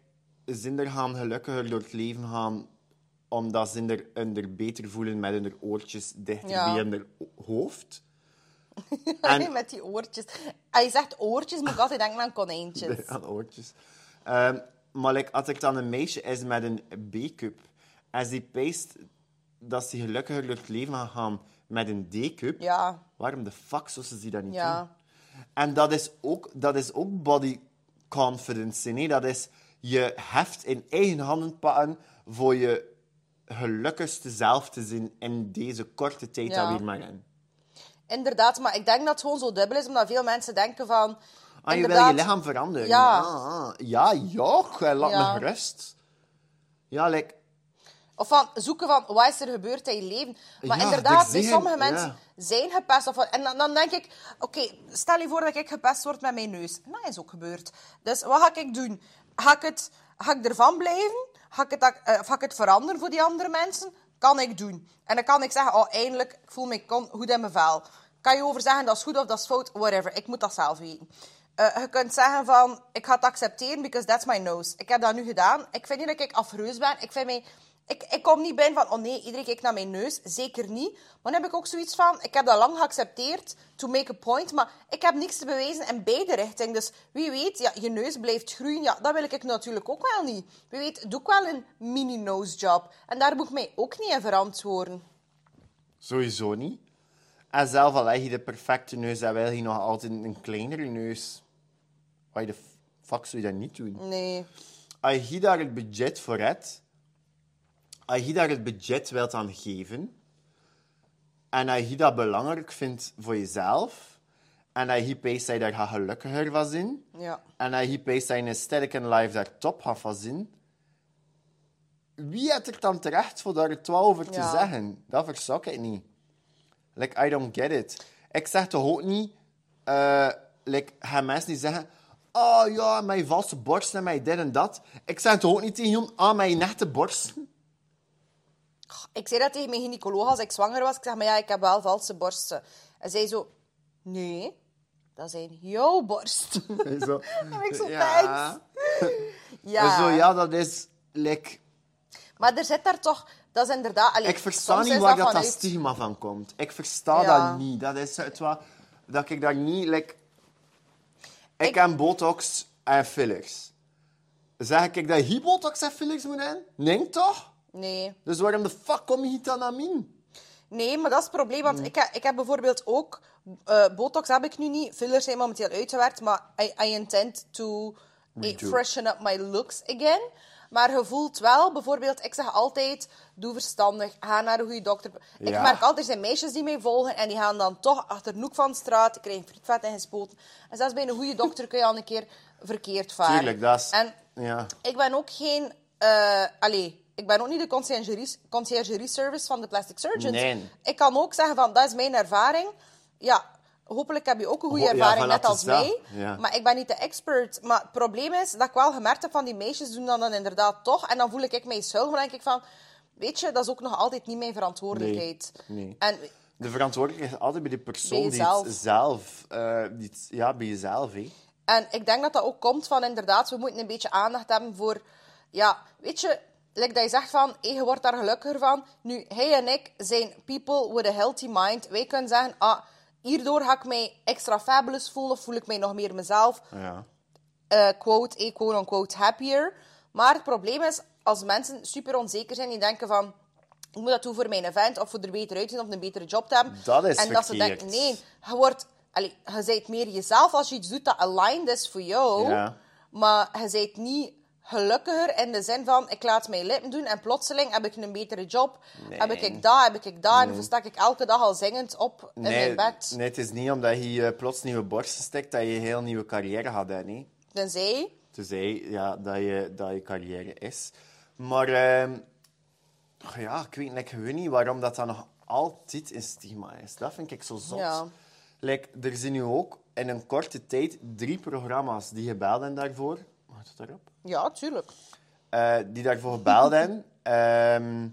zinder gaan gelukkiger door het leven gaan omdat ze er, er beter voelen met hun oortjes dichter Ja. bij hun hoofd. En- Met die oortjes. Als je zegt oortjes, moet ik altijd denken aan konijntjes. aan oortjes. Ehm, maar like, als er dan een meisje is met een B-cup en die peest dat ze gelukkiger door het leven gaan gaan met een D-cup, Ja. waarom de fuck zou ze die dat niet Ja. doen? En dat is ook, dat is ook body confidence. Nee? Dat is je heft in eigen handen pakken voor je gelukkigste zelf te zien in deze korte tijd Ja. dat we hier maar in. Inderdaad, maar ik denk dat het gewoon zo dubbel is, omdat veel mensen denken van... Ah, je wil je lichaam veranderen. Ja. Ah, ah. ja, joch, laat Ja. me gerust. Ja, like, Of van zoeken van, wat is er gebeurd in je leven? Maar Ja, inderdaad, er bij zijn- sommige mensen ja. zijn gepest. Of, en dan, dan denk ik, oké, stel je voor dat ik gepest word met mijn neus. En dat is ook gebeurd. Dus wat ga ik doen? Ga ik, het, ga ik ervan blijven? Ga ik, het, eh, of ga ik het veranderen voor die andere mensen? Kan ik doen. En dan kan ik zeggen, oh, eindelijk, ik voel me goed in mijn vel. Kan je over zeggen, dat is goed of dat is fout? Whatever, ik moet dat zelf weten. Eh, je kunt zeggen van, ik ga het accepteren, because that's my nose. Ik heb dat nu gedaan. Ik vind niet dat ik afreus ben. Ik vind mij Ik, ik kom niet binnen van, oh nee, iedereen kijkt naar mijn neus. Zeker niet. Maar dan heb ik ook zoiets van, ik heb dat lang geaccepteerd, to make a point, maar ik heb niks te bewijzen in beide richtingen. Dus wie weet, ja, je neus blijft groeien, ja, dat wil ik natuurlijk ook wel niet. Wie weet, doe ik wel een mini-nose job. En daar moet ik mij ook niet in verantwoorden. Sowieso niet. En zelf al leg je de perfecte neus, dan wil je nog altijd een kleinere neus. Why the fuck zou je dat niet doen? Nee. Als je daar het budget voor hebt, als je daar het budget wilt aan geven, en als je dat belangrijk vindt voor jezelf, en als je peest dat je daar gelukkiger van zijn, Ja. en als je peest dat je een sterke life daar top gaat van zijn, wie heeft er dan terecht voor daar het over te Ja. zeggen? Dat verzak ik niet. Like, I don't get it. Ik zeg toch ook niet... eh like, gaan mensen die zeggen... Oh ja, mijn valse borsten en mijn dit en dat. Ik zeg toch ook niet tegen hun... Ah, mijn nette borsten. Ik zei dat tegen mijn gynaecoloog als ik zwanger was. Ik zeg, maar ja, ik heb wel valse borsten. En zij zo, nee, dat zijn jouw borsten. Zo. En ik zo, Ja. Ja. Zo, ja, dat is... Like, Maar er zit daar toch... Dat is inderdaad... Allee, ik versta niet waar dat, stigma van komt. Ik versta Ja. dat niet. Dat is het wat... Dat ik daar niet... Like, ik, Ik- heb botox en fillers. Zeg ik dat je botox en fillers moet hebben? Nee, toch? Nee. Dus waarom de fuck kom je dan aan? Nee, maar dat is het probleem. Want ik, heb, ik heb bijvoorbeeld ook... eh, botox heb ik nu niet. Fillers zijn momenteel uitgewerkt. Maar I, I intend to eh, freshen up my looks again. Maar je voelt wel, bijvoorbeeld... Ik zeg altijd, doe verstandig. Ga naar een goede dokter. Ik merk altijd, er zijn meisjes die mij volgen. En die gaan dan toch achter de hoek van de straat. Krijgen frietvet ingespoten. En zelfs bij een goede dokter kun je al een keer verkeerd varen. Tuurlijk, dat is... En Ja. ik ben ook geen... eh allee, ik ben ook niet de conciergerie, conciergerie service van de plastic surgeons. Nee. Ik kan ook zeggen van, dat is mijn ervaring. Ja, hopelijk heb je ook een goede Ho- ervaring, net als mij. Ja. Maar ik ben niet de expert. Maar het probleem is dat ik wel gemerkt heb van die meisjes doen dat dan inderdaad toch. En dan voel ik mij schuldig. Dan denk ik van, weet je, dat is ook nog altijd niet mijn verantwoordelijkheid. Nee, nee. En De verantwoordelijkheid is altijd bij de persoon Bij die het zelf... eh, die het- ja, bij jezelf, hè. En ik denk dat dat ook komt van inderdaad, we moeten een beetje aandacht hebben voor, ja, weet je, like dat je zegt van, hey, je wordt daar gelukkiger van. Nu, hij en ik zijn people with a healthy mind. Wij kunnen zeggen, ah, hierdoor ga ik mij extra fabulous voelen, of voel ik mij nog meer mezelf. Ja. eh, quote, eh, quote unquote, happier. Maar het probleem is, als mensen super onzeker zijn, die denken van, ik moet dat doen voor mijn event, of voor er beter uitzien, of een betere job te hebben. Dat is En dat ze denken, nee, je wordt... Allee, je bent meer jezelf als je iets doet dat aligned is voor jou. Ja. Maar je bent niet gelukkiger in de zin van, ik laat mijn lippen doen en plotseling heb ik een betere job. Nee. Heb ik dat, heb ik dat. En dan sta ik elke dag al zingend op in Nee, mijn bed. nee, het is niet omdat je eh, plots nieuwe borsten stikt dat je een heel nieuwe carrière gaat hebben. Nee. Tenzij... Tenzij ja, dat, je, dat je carrière is. Maar ehm, ja, ik weet like, gewoon niet waarom dat, dat nog altijd een stigma is. Dat vind ik zo zot. Ja. Like, er zijn nu ook in een korte tijd drie programma's die gebeld hebben daarvoor. Mag het daarop? Ja, tuurlijk. Eh, die daarvoor gebeld hebben. ehm,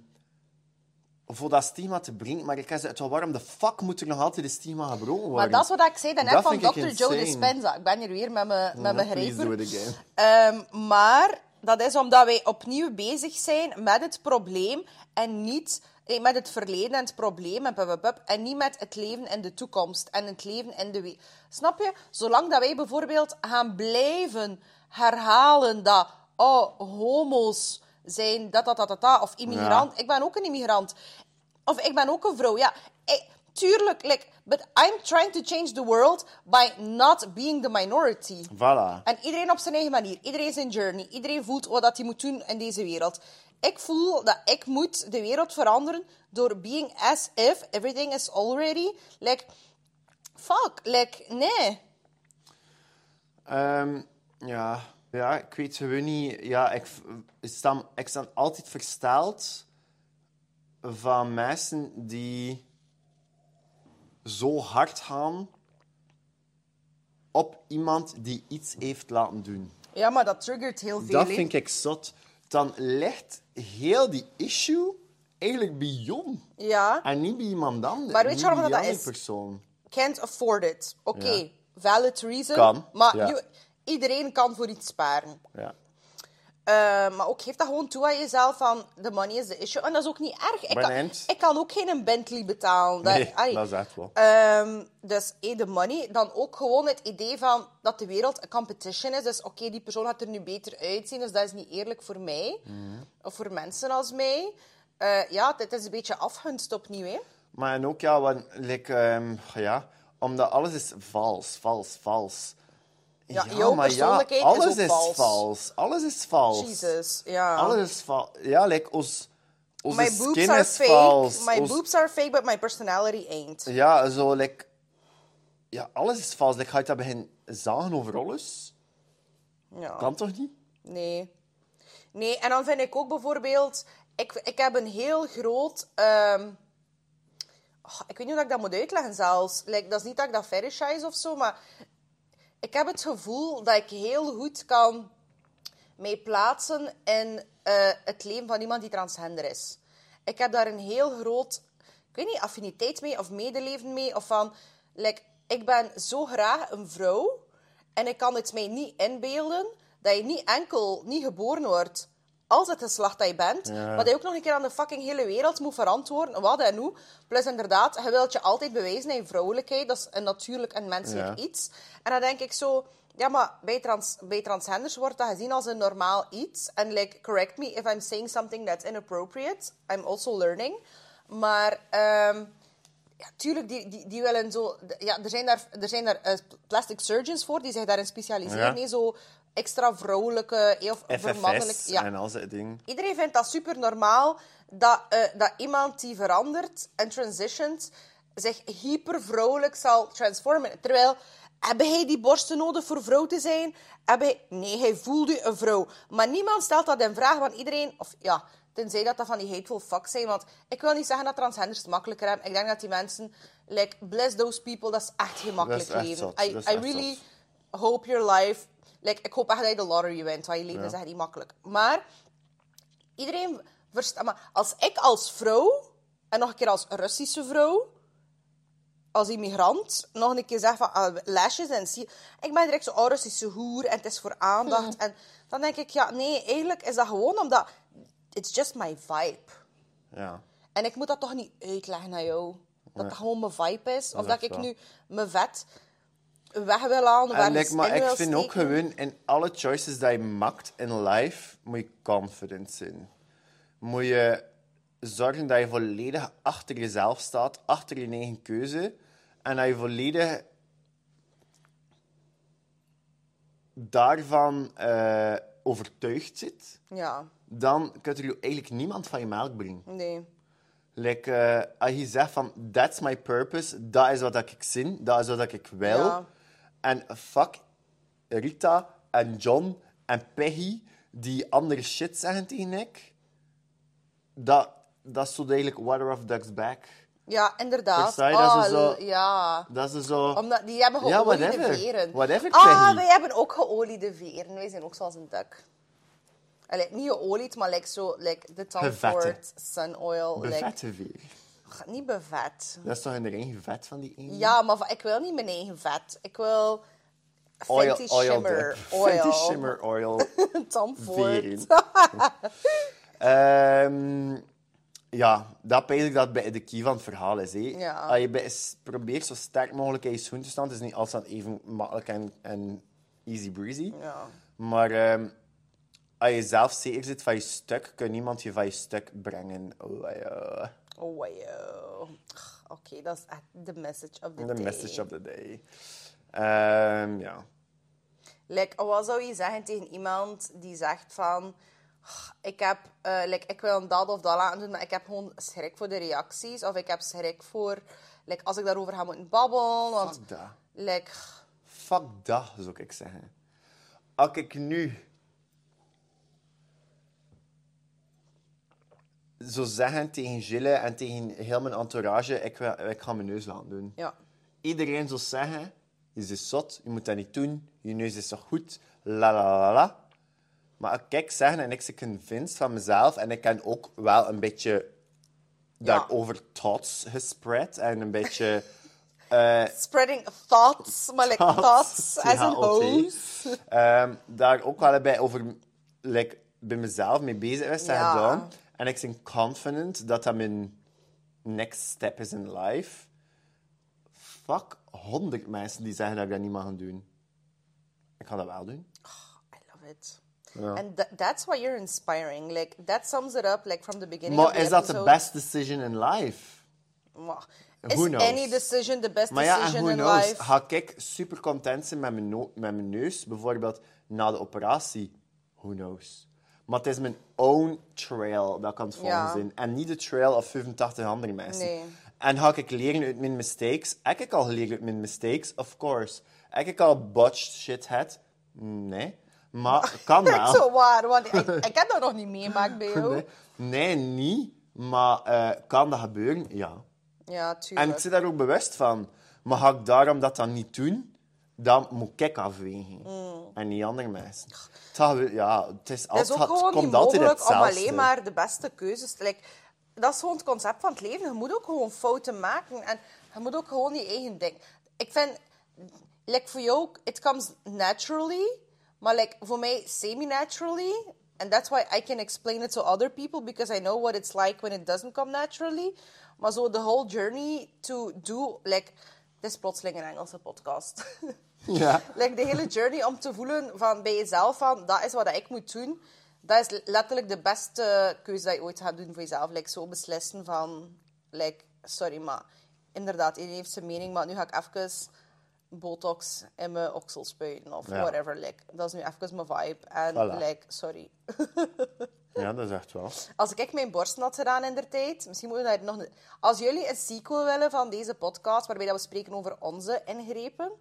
voor dat stigma te brengen. Maar ik heb gezegd, waarom de fuck moet er nog altijd een stigma gebroken worden? Maar dat is wat ik zei daarnet van Dr. Joe insane. Dispenza. Ik ben hier weer met mijn, met grijper. it again. Ehm, maar dat is omdat wij opnieuw bezig zijn met het probleem en niet eh, met het verleden en het probleem en, pup, pup, pup, en niet met het leven in de toekomst en het leven in de Snap je? Zolang dat wij bijvoorbeeld gaan blijven herhalen dat oh, homo's zijn dat, dat, dat, dat, dat, of immigrant. Ik ben ook een immigrant. Of ik ben ook een vrouw. Ja, ik- tuurlijk. Like, but I'm trying to change the world by not being the minority. Voilà. En iedereen op zijn eigen manier. Iedereen zijn journey. Iedereen voelt wat dat hij moet doen in deze wereld. Ik voel dat ik moet de wereld veranderen door being as if everything is already... Like, fuck. Like, nee. Ehm, ja. ja, ik weet gewoon niet. Ja, ik, ik, sta, ik sta altijd versteld van mensen die zo hard gaan op iemand die iets heeft laten doen. Ja, maar dat triggert heel veel. Dat vind ik zot. Dan ligt heel die issue eigenlijk bij Jon. Ja. En niet bij iemand anders. Maar weet je waarom dat is? persoon. Can't afford it. Oké, Ja. valid reason. Kan, Maar ja. Iedereen kan voor iets sparen. Ja. Eh, maar ook geef dat gewoon toe aan jezelf van the money is the issue. En dat is ook niet erg. Ik kan, ik kan ook geen Bentley betalen. Dat, Nee, dat is echt wel. Ehm, dus eh, de money. Dan ook gewoon het idee van dat de wereld een competition is. Dus oké, die persoon gaat er nu beter uitzien. Dus dat is niet eerlijk voor mij. Mhm. Of voor mensen als mij. Eh, ja, dit is een beetje afgunst opnieuw. Hè? Maar en ook, ja, want, like, ehm, ja, omdat alles is vals, vals, vals. Ja, jouw maar ja, is alles is vals. vals. Alles is vals. Jesus, ja. Alles is vals. Ja, like, ons, onze my boobs skin are is fake. vals. My Ons- boobs are fake, but my personality ain't. Ja, zo, like... Ja, alles is vals. Like, ga je dat beginnen zagen over alles? Ja. Kan toch niet? Nee. Nee, en dan vind ik ook bijvoorbeeld... Ik, ik heb een heel groot... ehm, oh, ik weet niet hoe ik dat moet uitleggen zelfs. Like, dat is niet dat ik dat fetishize of zo, maar... Ik heb het gevoel dat ik heel goed kan mij plaatsen in eh, het leven van iemand die transgender is. Ik heb daar een heel groot, ik weet niet, affiniteit mee of medeleven mee. Of van, like, ik ben zo graag een vrouw en ik kan het mij niet inbeelden dat je niet enkel niet geboren wordt als het geslacht dat je bent, maar dat je ook nog een keer aan de fucking hele wereld moet verantwoorden, wat en hoe. Plus inderdaad, je wilt je altijd bewijzen in je vrouwelijkheid. Dat is een natuurlijk en menselijk Ja. iets. En dan denk ik zo... Ja, maar bij, trans, bij transgenders wordt dat gezien als een normaal iets. En like, correct me if I'm saying something that's inappropriate. I'm also learning. Maar... ehm, ja, tuurlijk, die, die, die willen zo... Ja, er zijn daar, er zijn daar eh, plastic surgeons voor die zich daarin specialiseren. Ja. Nee, zo extra vrouwelijke, heel vermannelijk... Ja. en al dat ding. Iedereen vindt dat super normaal dat, eh, dat iemand die verandert en transitions zich hyper vrouwelijk zal transformen. Terwijl, heb hij die borsten nodig voor vrouw te zijn? Heb hij... Nee, hij voelt u een vrouw. Maar niemand stelt dat in vraag, want iedereen... Of ja, tenzij dat dat van die hateful fucks zijn. Want ik wil niet zeggen dat transgenders het makkelijker hebben. Ik denk dat die mensen... Like, bless those people, dat is echt geen makkelijk leven. I, I really zot. hope your life... Like, ik hoop echt dat je de lottery wint, want je leven Ja. is echt niet makkelijk. Maar iedereen verstaat. Maar als ik als vrouw, en nog een keer als Russische vrouw, als immigrant, nog een keer zeg van ah, lashes en zie. Ik ben direct zo oh, Russische hoer en het is voor aandacht. En dan denk ik, ja, nee, eigenlijk is dat gewoon omdat. It's just my vibe. Ja. En ik moet dat toch niet uitleggen aan jou. Dat dat gewoon mijn vibe is. Of dat ik nu mijn vet weg wil halen. En, like, maar ik vind ook gewoon, in alle choices die je maakt in life, moet je confident zijn. Moet je zorgen dat je volledig achter jezelf staat, achter je eigen keuze. En dat je volledig daarvan eh, overtuigd zit. Ja, Dan kan er eigenlijk niemand van je melk brengen. nee. Like, eh, als je zegt van, that's my purpose, dat is wat ik zin, dat is wat ik wil. Ja. En fuck Rita en John en Peggy die andere shit zeggen tegen ik. Dat, dat is zo eigenlijk water off duck's back. Ja, inderdaad. Versta je? Dat is Oh, zo- Ja. Dat is zo... Omdat die hebben Ja, geoliede whatever. veren. Whatever, ah, Peggy. wij hebben ook geoliede veren. Wij zijn ook zoals een duck. Allee, niet geolied, maar like zo, like de Tom. Ford Sun Oil. Like, Bevette niet bevet. Dat is toch in de eigen vet van die ene? Ja, maar ik wil niet mijn eigen vet. Ik wil Oil, Fenty oil Shimmer dip. Oil. Fenty Shimmer oil. Tom Ford. Veren. Ehm, ja, dat is eigenlijk dat bij de key van het verhaal is. Ja. Als je bij, probeert zo sterk mogelijk in je schoen te staan, het is niet altijd even makkelijk en, en easy breezy. Ja. Maar ehm, als je zelf zeker zit van je stuk, kan niemand je van je stuk brengen. Oh, ja. Oh, wow. Oké, dat is echt de message of the The day. message of the day. Ehm, ja. Like, wat zou je zeggen tegen iemand die zegt van... "Ah, Ik, heb, like, ik wil dat of dat laten doen, maar ik heb gewoon schrik voor de reacties. Of ik heb schrik voor... Like, als ik daarover ga moeten babbelen. Want, Fuck dat. like, Fuck dat, zou ik zeggen. Als ik nu zou zeggen tegen Gilles en tegen heel mijn entourage, ik, ik ga mijn neus laten doen. ja. Iedereen zou zeggen, je is zot, je moet dat niet doen, je neus is zo goed, la la la la. Maar ik zeggen en ik ben convinced van mezelf en ik kan ook wel een beetje daarover thoughts gespreid en een beetje... eh, Spreading thoughts, maar like thoughts as in hose. Ehm, daar ook wel bij over like, bij mezelf mee bezig en Ja. gedaan. En ik ben confident dat dat mijn next step is in life. Fuck honderd mensen die zeggen dat ik dat niet mag doen. Ik ga dat wel doen. I love it. And tha- that's why you're inspiring. Like, that sums it up, like, from the beginning Maar of the is dat de best decision in life? Maar Who Is knows? any decision the best Maar ja, decision who in knows? life? Ga ik super content zijn met mijn, no- met mijn neus, bijvoorbeeld na de operatie? Who knows? Maar het is mijn own trail dat ik aan het volgen Ja. zijn. En niet de trail of 85 andere mensen. Nee. En ga ik leren uit mijn mistakes? Heb ik al geleerd uit mijn mistakes? Of course. Heb ik al botched shit had? Nee. Maar kan wel. Zo waar, want ik, ik heb dat nog niet meemaakt bij jou. Nee, nee, niet. Maar eh, kan dat gebeuren? Ja. Ja, En tuurlijk. ik zit daar ook bewust van. Maar ga ik daarom dat dan niet doen, dan moet ik afwegen. En niet andere mensen. Wel- ja, het is Het altijd, is ook gewoon niet komt altijd mogelijk om alleen maar de beste keuzes te... Like, dat is gewoon het concept van het leven. Je moet ook gewoon fouten maken. En je moet ook gewoon je eigen ding... Ik vind... Like, voor jou, it comes naturally. Maar like, voor mij, semi-naturally. And that's why I can explain it to other people. Because I know what it's like when it doesn't come naturally. Maar zo, the whole journey to do... Like, dit is plotseling een Engelse podcast. Ja. like de hele journey om te voelen van bij jezelf van dat is wat ik moet doen. Dat is letterlijk de beste keuze dat je ooit gaat doen voor jezelf. Like zo beslissen van, like, sorry, maar inderdaad, iedereen heeft zijn mening, maar nu ga ik even botox in mijn oksel spuiten of Ja. whatever. Like, dat is nu even mijn vibe. En Voilà. like, sorry. ja, dat is echt wel. Als ik mijn borsten had gedaan in der tijd, misschien moeten we daar nog... Als jullie een sequel willen van deze podcast, waarbij dat we spreken over onze ingrepen...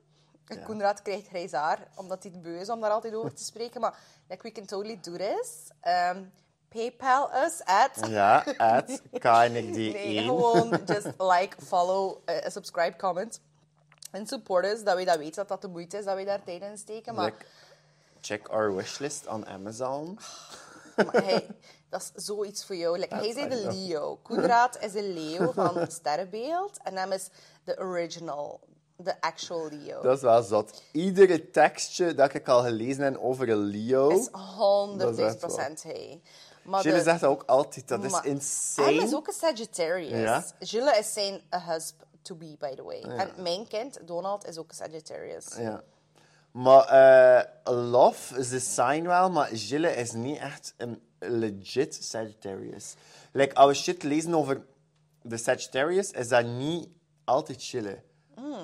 Koenraad krijgt grijs haar, omdat hij het beu is om daar altijd over te spreken. Maar like, we can totally do this. Um, PayPal us at... Ja, at KNXD1. Nee, gewoon just like, follow, eh, subscribe, comment. En support us, dat wij dat weten dat dat de moeite is, dat wij daar tijd in steken. Maar Like, check our wishlist on Amazon. Maar hij, dat is zoiets voor jou. Like, hij is de. Leo. Koenraad is een leeuw van Sterrenbeeld. En hem is de original, de actual Leo. Dat is wel zot. Iedere tekstje dat ik al gelezen heb over een Leo... is Dat is echt 100% hij. Maar Gilles de- zegt dat ook altijd. Dat is insane. Hij is ook een Sagittarius. Ja? Gilles is zijn husband to be, by the way. En mijn kind, Donald, is ook een Sagittarius. Ja. Maar eh, Love is de sign wel, maar Gilles is niet echt een legit Sagittarius. Like, als we shit lezen over de Sagittarius, is dat niet altijd Gilles.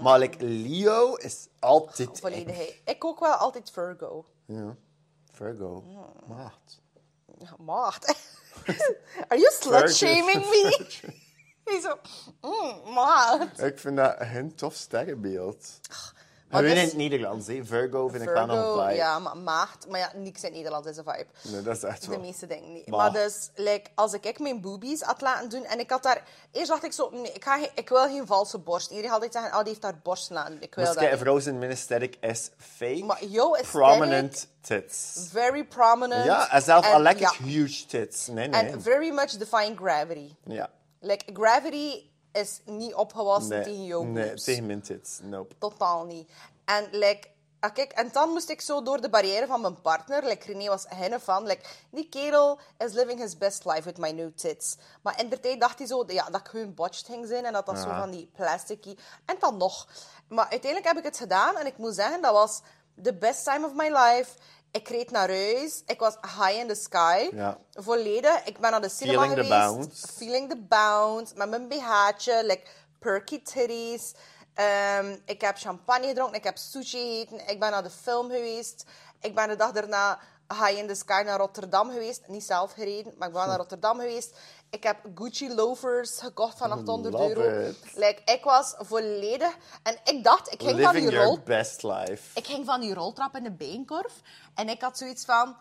Maar like, Leo is altijd... Volledig. Ik ook wel altijd Virgo. Ja. Virgo. Maat. Ja, Maagd. Are you slut-shaming me? Hij zo, mm, maagd. Ik vind dat een tof sterrenbeeld. Maar We dus- in het Nederlands, hè. Virgo vind ik wel nog een vibe. ja, maar maagd. Maar ja, niks in Nederland is een vibe. Nee, dat is echt De wel. meeste dingen niet. Maar- Maar dus, like, als ik mijn boobies had laten doen... En ik had daar... Eerst dacht ik zo... Nee, ik, ga ik wil geen valse borst. Iedereen gaat altijd zeggen... Oh, die heeft haar borst laten doen. Ik wil Dus dat vrouw zijn ministeric is fake. Maar is prominent tits. Very prominent. Ja, en zelf al lekker huge tits. Nee, nee. En very much defying gravity. Ja. Like, gravity is niet opgewassen Nee, tegen jouw nee tegen mijn tits. Nope. Totaal niet. En like, ah, kijk, en dan moest ik zo door de barrière van mijn partner. Like, René was hen van. Like, die kerel is living his best life with my new tits. Maar in de tijd dacht hij zo ja, dat ik hun botched ging zijn. En dat dat zo Ja. van die plasticky. En dan nog. Maar uiteindelijk heb ik het gedaan. En ik moet zeggen, dat was the best time of my life. Ik reed naar huis. Ik was high in the sky. Ja. Volledig. Ik ben naar de cinema Feeling the geweest. bounce. Feeling the bounce. Met mijn BH'tje. Like perky titties. Ehm, ik heb champagne gedronken. Ik heb sushi gegeten. Ik ben naar de film geweest. Ik ben de dag daarna high in the sky naar Rotterdam geweest. Niet zelf gereden, maar ik ben naar Rotterdam geweest. Ik heb Gucci loafers gekocht van 800 Love euro. it. Like, ik was volledig... En ik dacht, ik ging van die your rol best life. ik ging van die roltrap in de beenkorf en ik had zoiets van,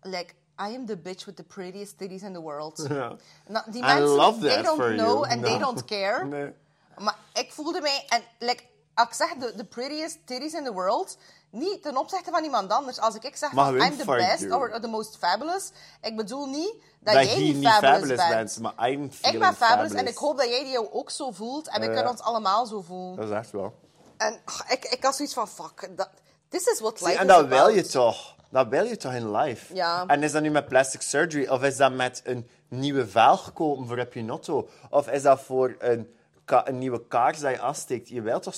like, I am the bitch with the prettiest titties in the world. Ja. Nou, die I mensen, love they don't for know you. and they don't care. Nee. Maar ik voelde mij, en like, ik zeg the prettiest titties in the world, niet ten opzichte van iemand anders. Als ik, ik zeg van, I'm the best you. or the most fabulous, ik bedoel niet dat, Dat jij niet fabulous, fabulous bent. bent, maar I'm ik ben fabulous, fabulous. en ik hoop dat jij die jou ook zo voelt en we kunnen ons allemaal zo voelen. Dat is echt wel. En ach, ik, ik had zoiets van, fuck, dat, this is what life en is dat wil je toch? Dat wil je toch in life? Ja. En is dat nu met plastic surgery? Of is dat met een nieuwe velg kopen voor op je notto? Of is dat voor een, ka- een nieuwe kaars dat je afsteekt? Je wilt toch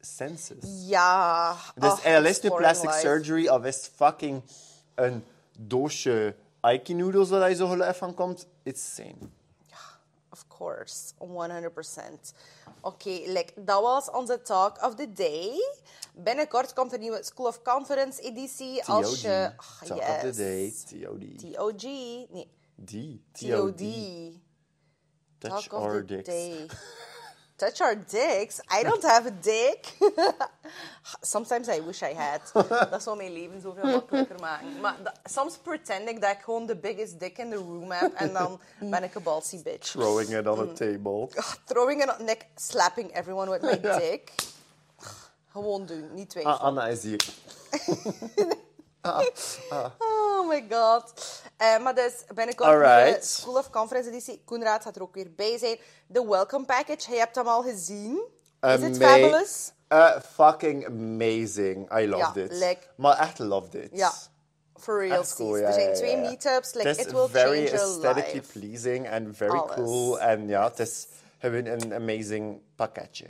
senses? Ja. Dus ach, is het nu plastic life. surgery of is fucking een doosje Aiki noodles waar je zo geluid van komt? It's same. Of course, 100%. Oké, like, dat was onze talk of the day. Binnenkort komt een nieuwe School of Conference editie. Als je... ach, Talk of the day. TOD. TOG. Nee, D. TOD. Touch Talk of our the dicks. day. Touch our dicks? I don't have a dick. Sometimes I wish I had. Dat zou mijn leven zoveel makkelijker maken. Maar soms pretend ik dat ik gewoon de biggest dick in the room heb. En dan ben ik een ballsy bitch. Throwing it on a Mm. table. Throwing it on neck, slapping everyone with my dick. Gewoon doen, niet twijfelen. Ah, Anna is hier. Oh my god. Eh, maar dus binnenkort Alright. de School of Conference editie. Koenraad gaat er ook weer bij zijn. De welcome package, je hebt hem al gezien. Is het Ama- fabulous? Uh, fucking amazing. I love Ja, like- maar echt love dit. Ja, for real. Cool, ja, er zijn twee meetups. Like, it will very change your aesthetically life. pleasing en very Alles. cool. En ja, het is gewoon een amazing pakketje.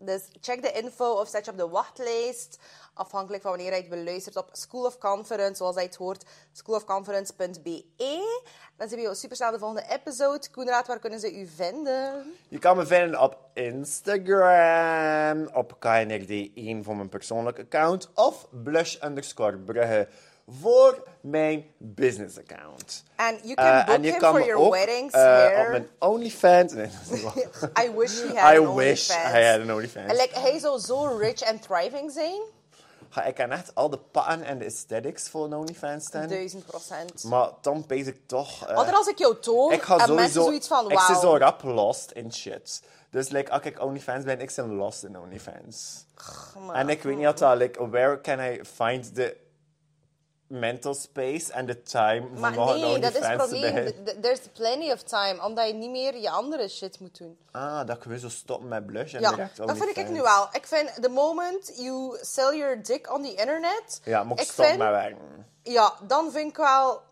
Dus check de info of zet je op de wachtlijst. Afhankelijk van wanneer je het beluistert op School of Conference, zoals hij het hoort, schoolofconference.be. Dan zien we jou super snel de volgende episode. Koenraad, waar kunnen ze u vinden? Je kan me vinden op Instagram, op KNRD1 voor mijn persoonlijke account, of blush underscore brugge voor mijn business account. And you can Eh, book en je him kan for your ook weddings here. op mijn OnlyFans. Nee. I wish he had I an wish OnlyFans. I had an OnlyFans. En like, hij zou zo rich and thriving zijn. Ga ik kan echt al de patten en de aesthetics voor een OnlyFans staan. Duizend procent. Maar dan pees ik toch... Want als ik jou toon, ik ga en sowieso... zoiets van, Ik zit zo rap lost in shit. Dus like, als ik OnlyFans ben, ik ben lost in OnlyFans. En ik weet niet altijd, like, where can I find the mental space and the time Maar nee, dat is het probleem. There's plenty of time, omdat je niet meer je andere shit moet doen. Ah, dat ik weer zo stoppen met blush en Ja, direct dat vind ik nu wel. Ik vind, the moment you sell your dick on the internet... Ja, moet ik, ik stoppen met werken. Ja, dan vind ik wel...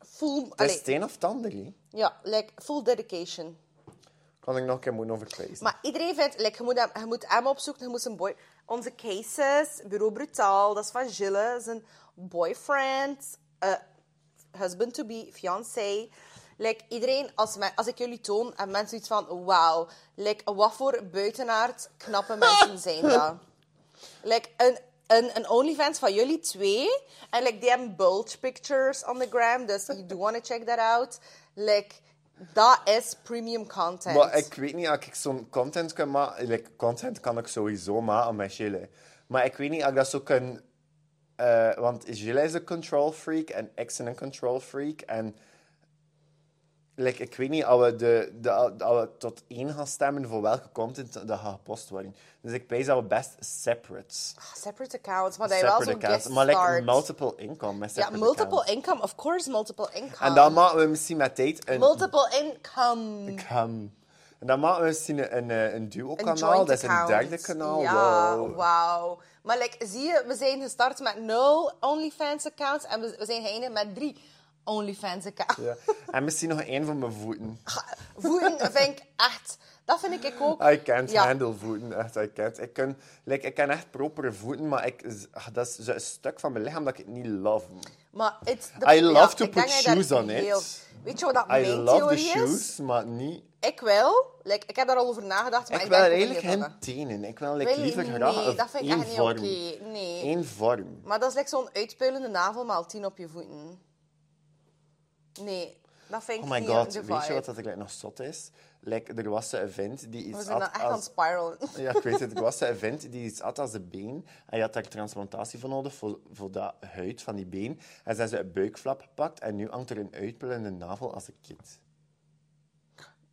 Full, Het is allee, het een of hè. ja, like, full dedication. Kan ik nog een keer moeten overprijzen. Maar iedereen vindt, like, je, moet hem, je moet hem opzoeken, je moet zijn boy... Onze cases, Bureau Brutaal, dat is van Gilles, zijn boyfriend, eh, husband-to-be, fiancé. Like, iedereen, als, men- als ik jullie toon, en mensen iets van, wauw, like, wat voor buitenaard knappe mensen zijn dat. Like, een, een, een OnlyFans van jullie twee, en like, die hebben bulge pictures on the gram, dus you do want to check that out. Like, dat is premium content. Maar ik weet niet, als ik zo'n content kan maken... Like, content kan ik sowieso maken met Gilles. Maar ik weet niet of ik dat zo kan... eh, want Gilles is een control freak en ik ben een control freak. En... Like, ik weet niet of we, de, we tot één gaan stemmen voor welke content dat gaat gepost worden. Dus ik weet dat we best separate... Separate accounts, maar dat je wel separate zo accounts. Maar like, multiple income met Ja, multiple accounts. income. Of course, multiple income. En dan maken we misschien met tijd een... Multiple income. Income. Dan maken we misschien een, een, een Een duo-kanaal. Dat is een derde kanaal. Ja, Wow. wauw. Maar like, zie je, we zijn gestart met nul OnlyFans-accounts en we, we zijn geëindigd met drie OnlyFans-accounts. Ja. En misschien nog één van mijn voeten. Voeten vind ik echt... Dat vind ik ook... I can't Ja. handle voeten. Echt, I can't. Ik kan, like, ik kan echt propere voeten, maar ik, ach, dat is een stuk van mijn lichaam dat ik niet love. Maar it's the- I love ja, to ik put shoes on heel- it. Weet je wat dat I mijn love the theorie is? shoes, maar niet... Ik wil. Like, ik heb daar al over nagedacht, maar Ik ik, wil eigenlijk geen dat tenen. Ik wil like, Wil je- liever nee, graag dat vind ik één echt niet vorm. oké. Nee. Eén vorm. Maar dat is like zo'n uitpuilende navel maal tien op je voeten. Nee, dat vind ik Oh my niet god, de weet je vibe. wat dat like, nog zot is? Like, er was een event die iets We zijn dan had echt aan als... het spiralen. Ja, ik weet het. Er was een event die iets als de been. En je had daar transplantatie voor nodig, voor, voor dat huid van die been. En ze hebben ze een buikflap gepakt en nu hangt er een uitpullende navel als een kit.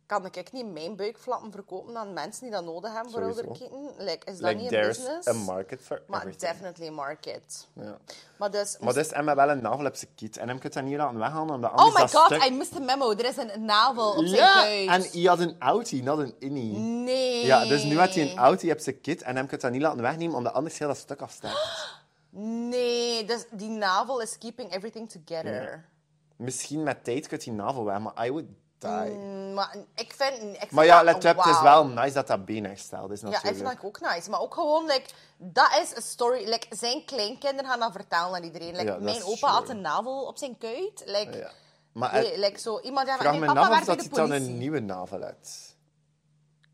Kan ik niet mijn buikflappen verkopen aan mensen die dat nodig hebben voor ouderkinderen? Like, is dat Like, niet een there's business? a market for maar everything. definitely market. Ja. Maar dus... Maar dus, Emma wel een navel op zijn kit. En hem kunt dat niet laten weghalen, omdat oh anders my dat god, stuk... I missed a memo. Er is een navel op zijn Ja, huid. en hij had een outie, not een innie. Nee. Ja, dus nu had hij een outie op zijn kit en hem kunt dat niet laten wegnemen, omdat anders heel dat stuk afsterft. Nee, dus die navel is keeping everything together. Misschien met tijd kunt die navel weg, maar I would Mm, Maar ik vind... Ik vind Maar ja, dat- let op, het is wel nice dat dat been hersteld is Ja, ik natuurlijk. vind dat ook nice. Maar ook gewoon, like, dat is een story. Like, zijn kleinkinderen gaan dat vertellen aan iedereen. Like, Ja, mijn opa true. had een navel op zijn kuit. Like, Ja. Maar nee, eh, like zo, iemand die vraag me af of dat hij dan een nieuwe navel heeft.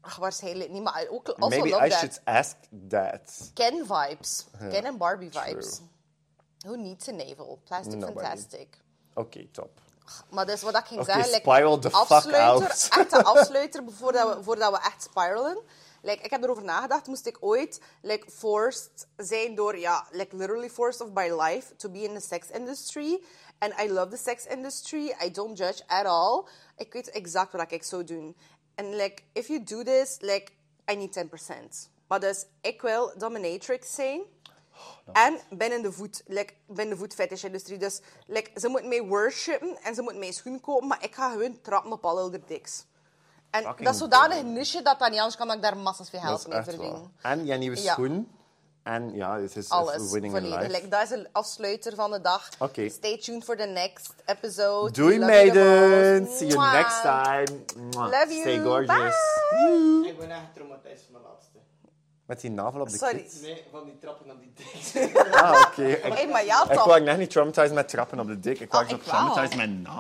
Ach, waarschijnlijk niet, maar ook also Maybe love I that. should ask that. Ken vibes. Ken en Barbie vibes. True. Who needs a navel? Plastic Nobody. fantastic. Oké, top. Maar dat is wat ik ging zeggen. like, spiral the fuck afsluiter, out. Echt een afsluiter voordat we, voordat we echt spiralen. Like, ik heb erover nagedacht, moest ik ooit like, forced zijn door, ja, like literally forced of by life to be in the sex industry. And I love the sex industry. I don't judge at all. Ik weet exact wat ik zou doen. En like, if you do this, like, I need 10%. Maar dus, ik wil dominatrix zijn. En binnen de voet, like, binnen de voetfetish-industrie. Dus like, ze moeten mij worshipen en ze moeten mij schoen kopen, maar ik ga gewoon trappen op alle de diks. En Fucking dat is zodanig een niche dat dat niet anders kan dat ik daar massa's veel geld mee verdien. En je nieuwe schoen. En ja, het is Alles, winning volledig. life. Like, dat is een afsluiter van de dag. Stay tuned for the next episode. Doei meiden. See you next time. Mwah. Love you. Stay gorgeous. Bye. Ik ben echt getraumatiseerd van mijn laatste. Met die navel op de Sorry. kit. Nee, van die trappen op die dik. Ah, oké. Ik, Hey, maar ja, ik toch. wou echt niet traumatized met trappen op de dik. Ik wou Ah, ik wel. traumatized met navel.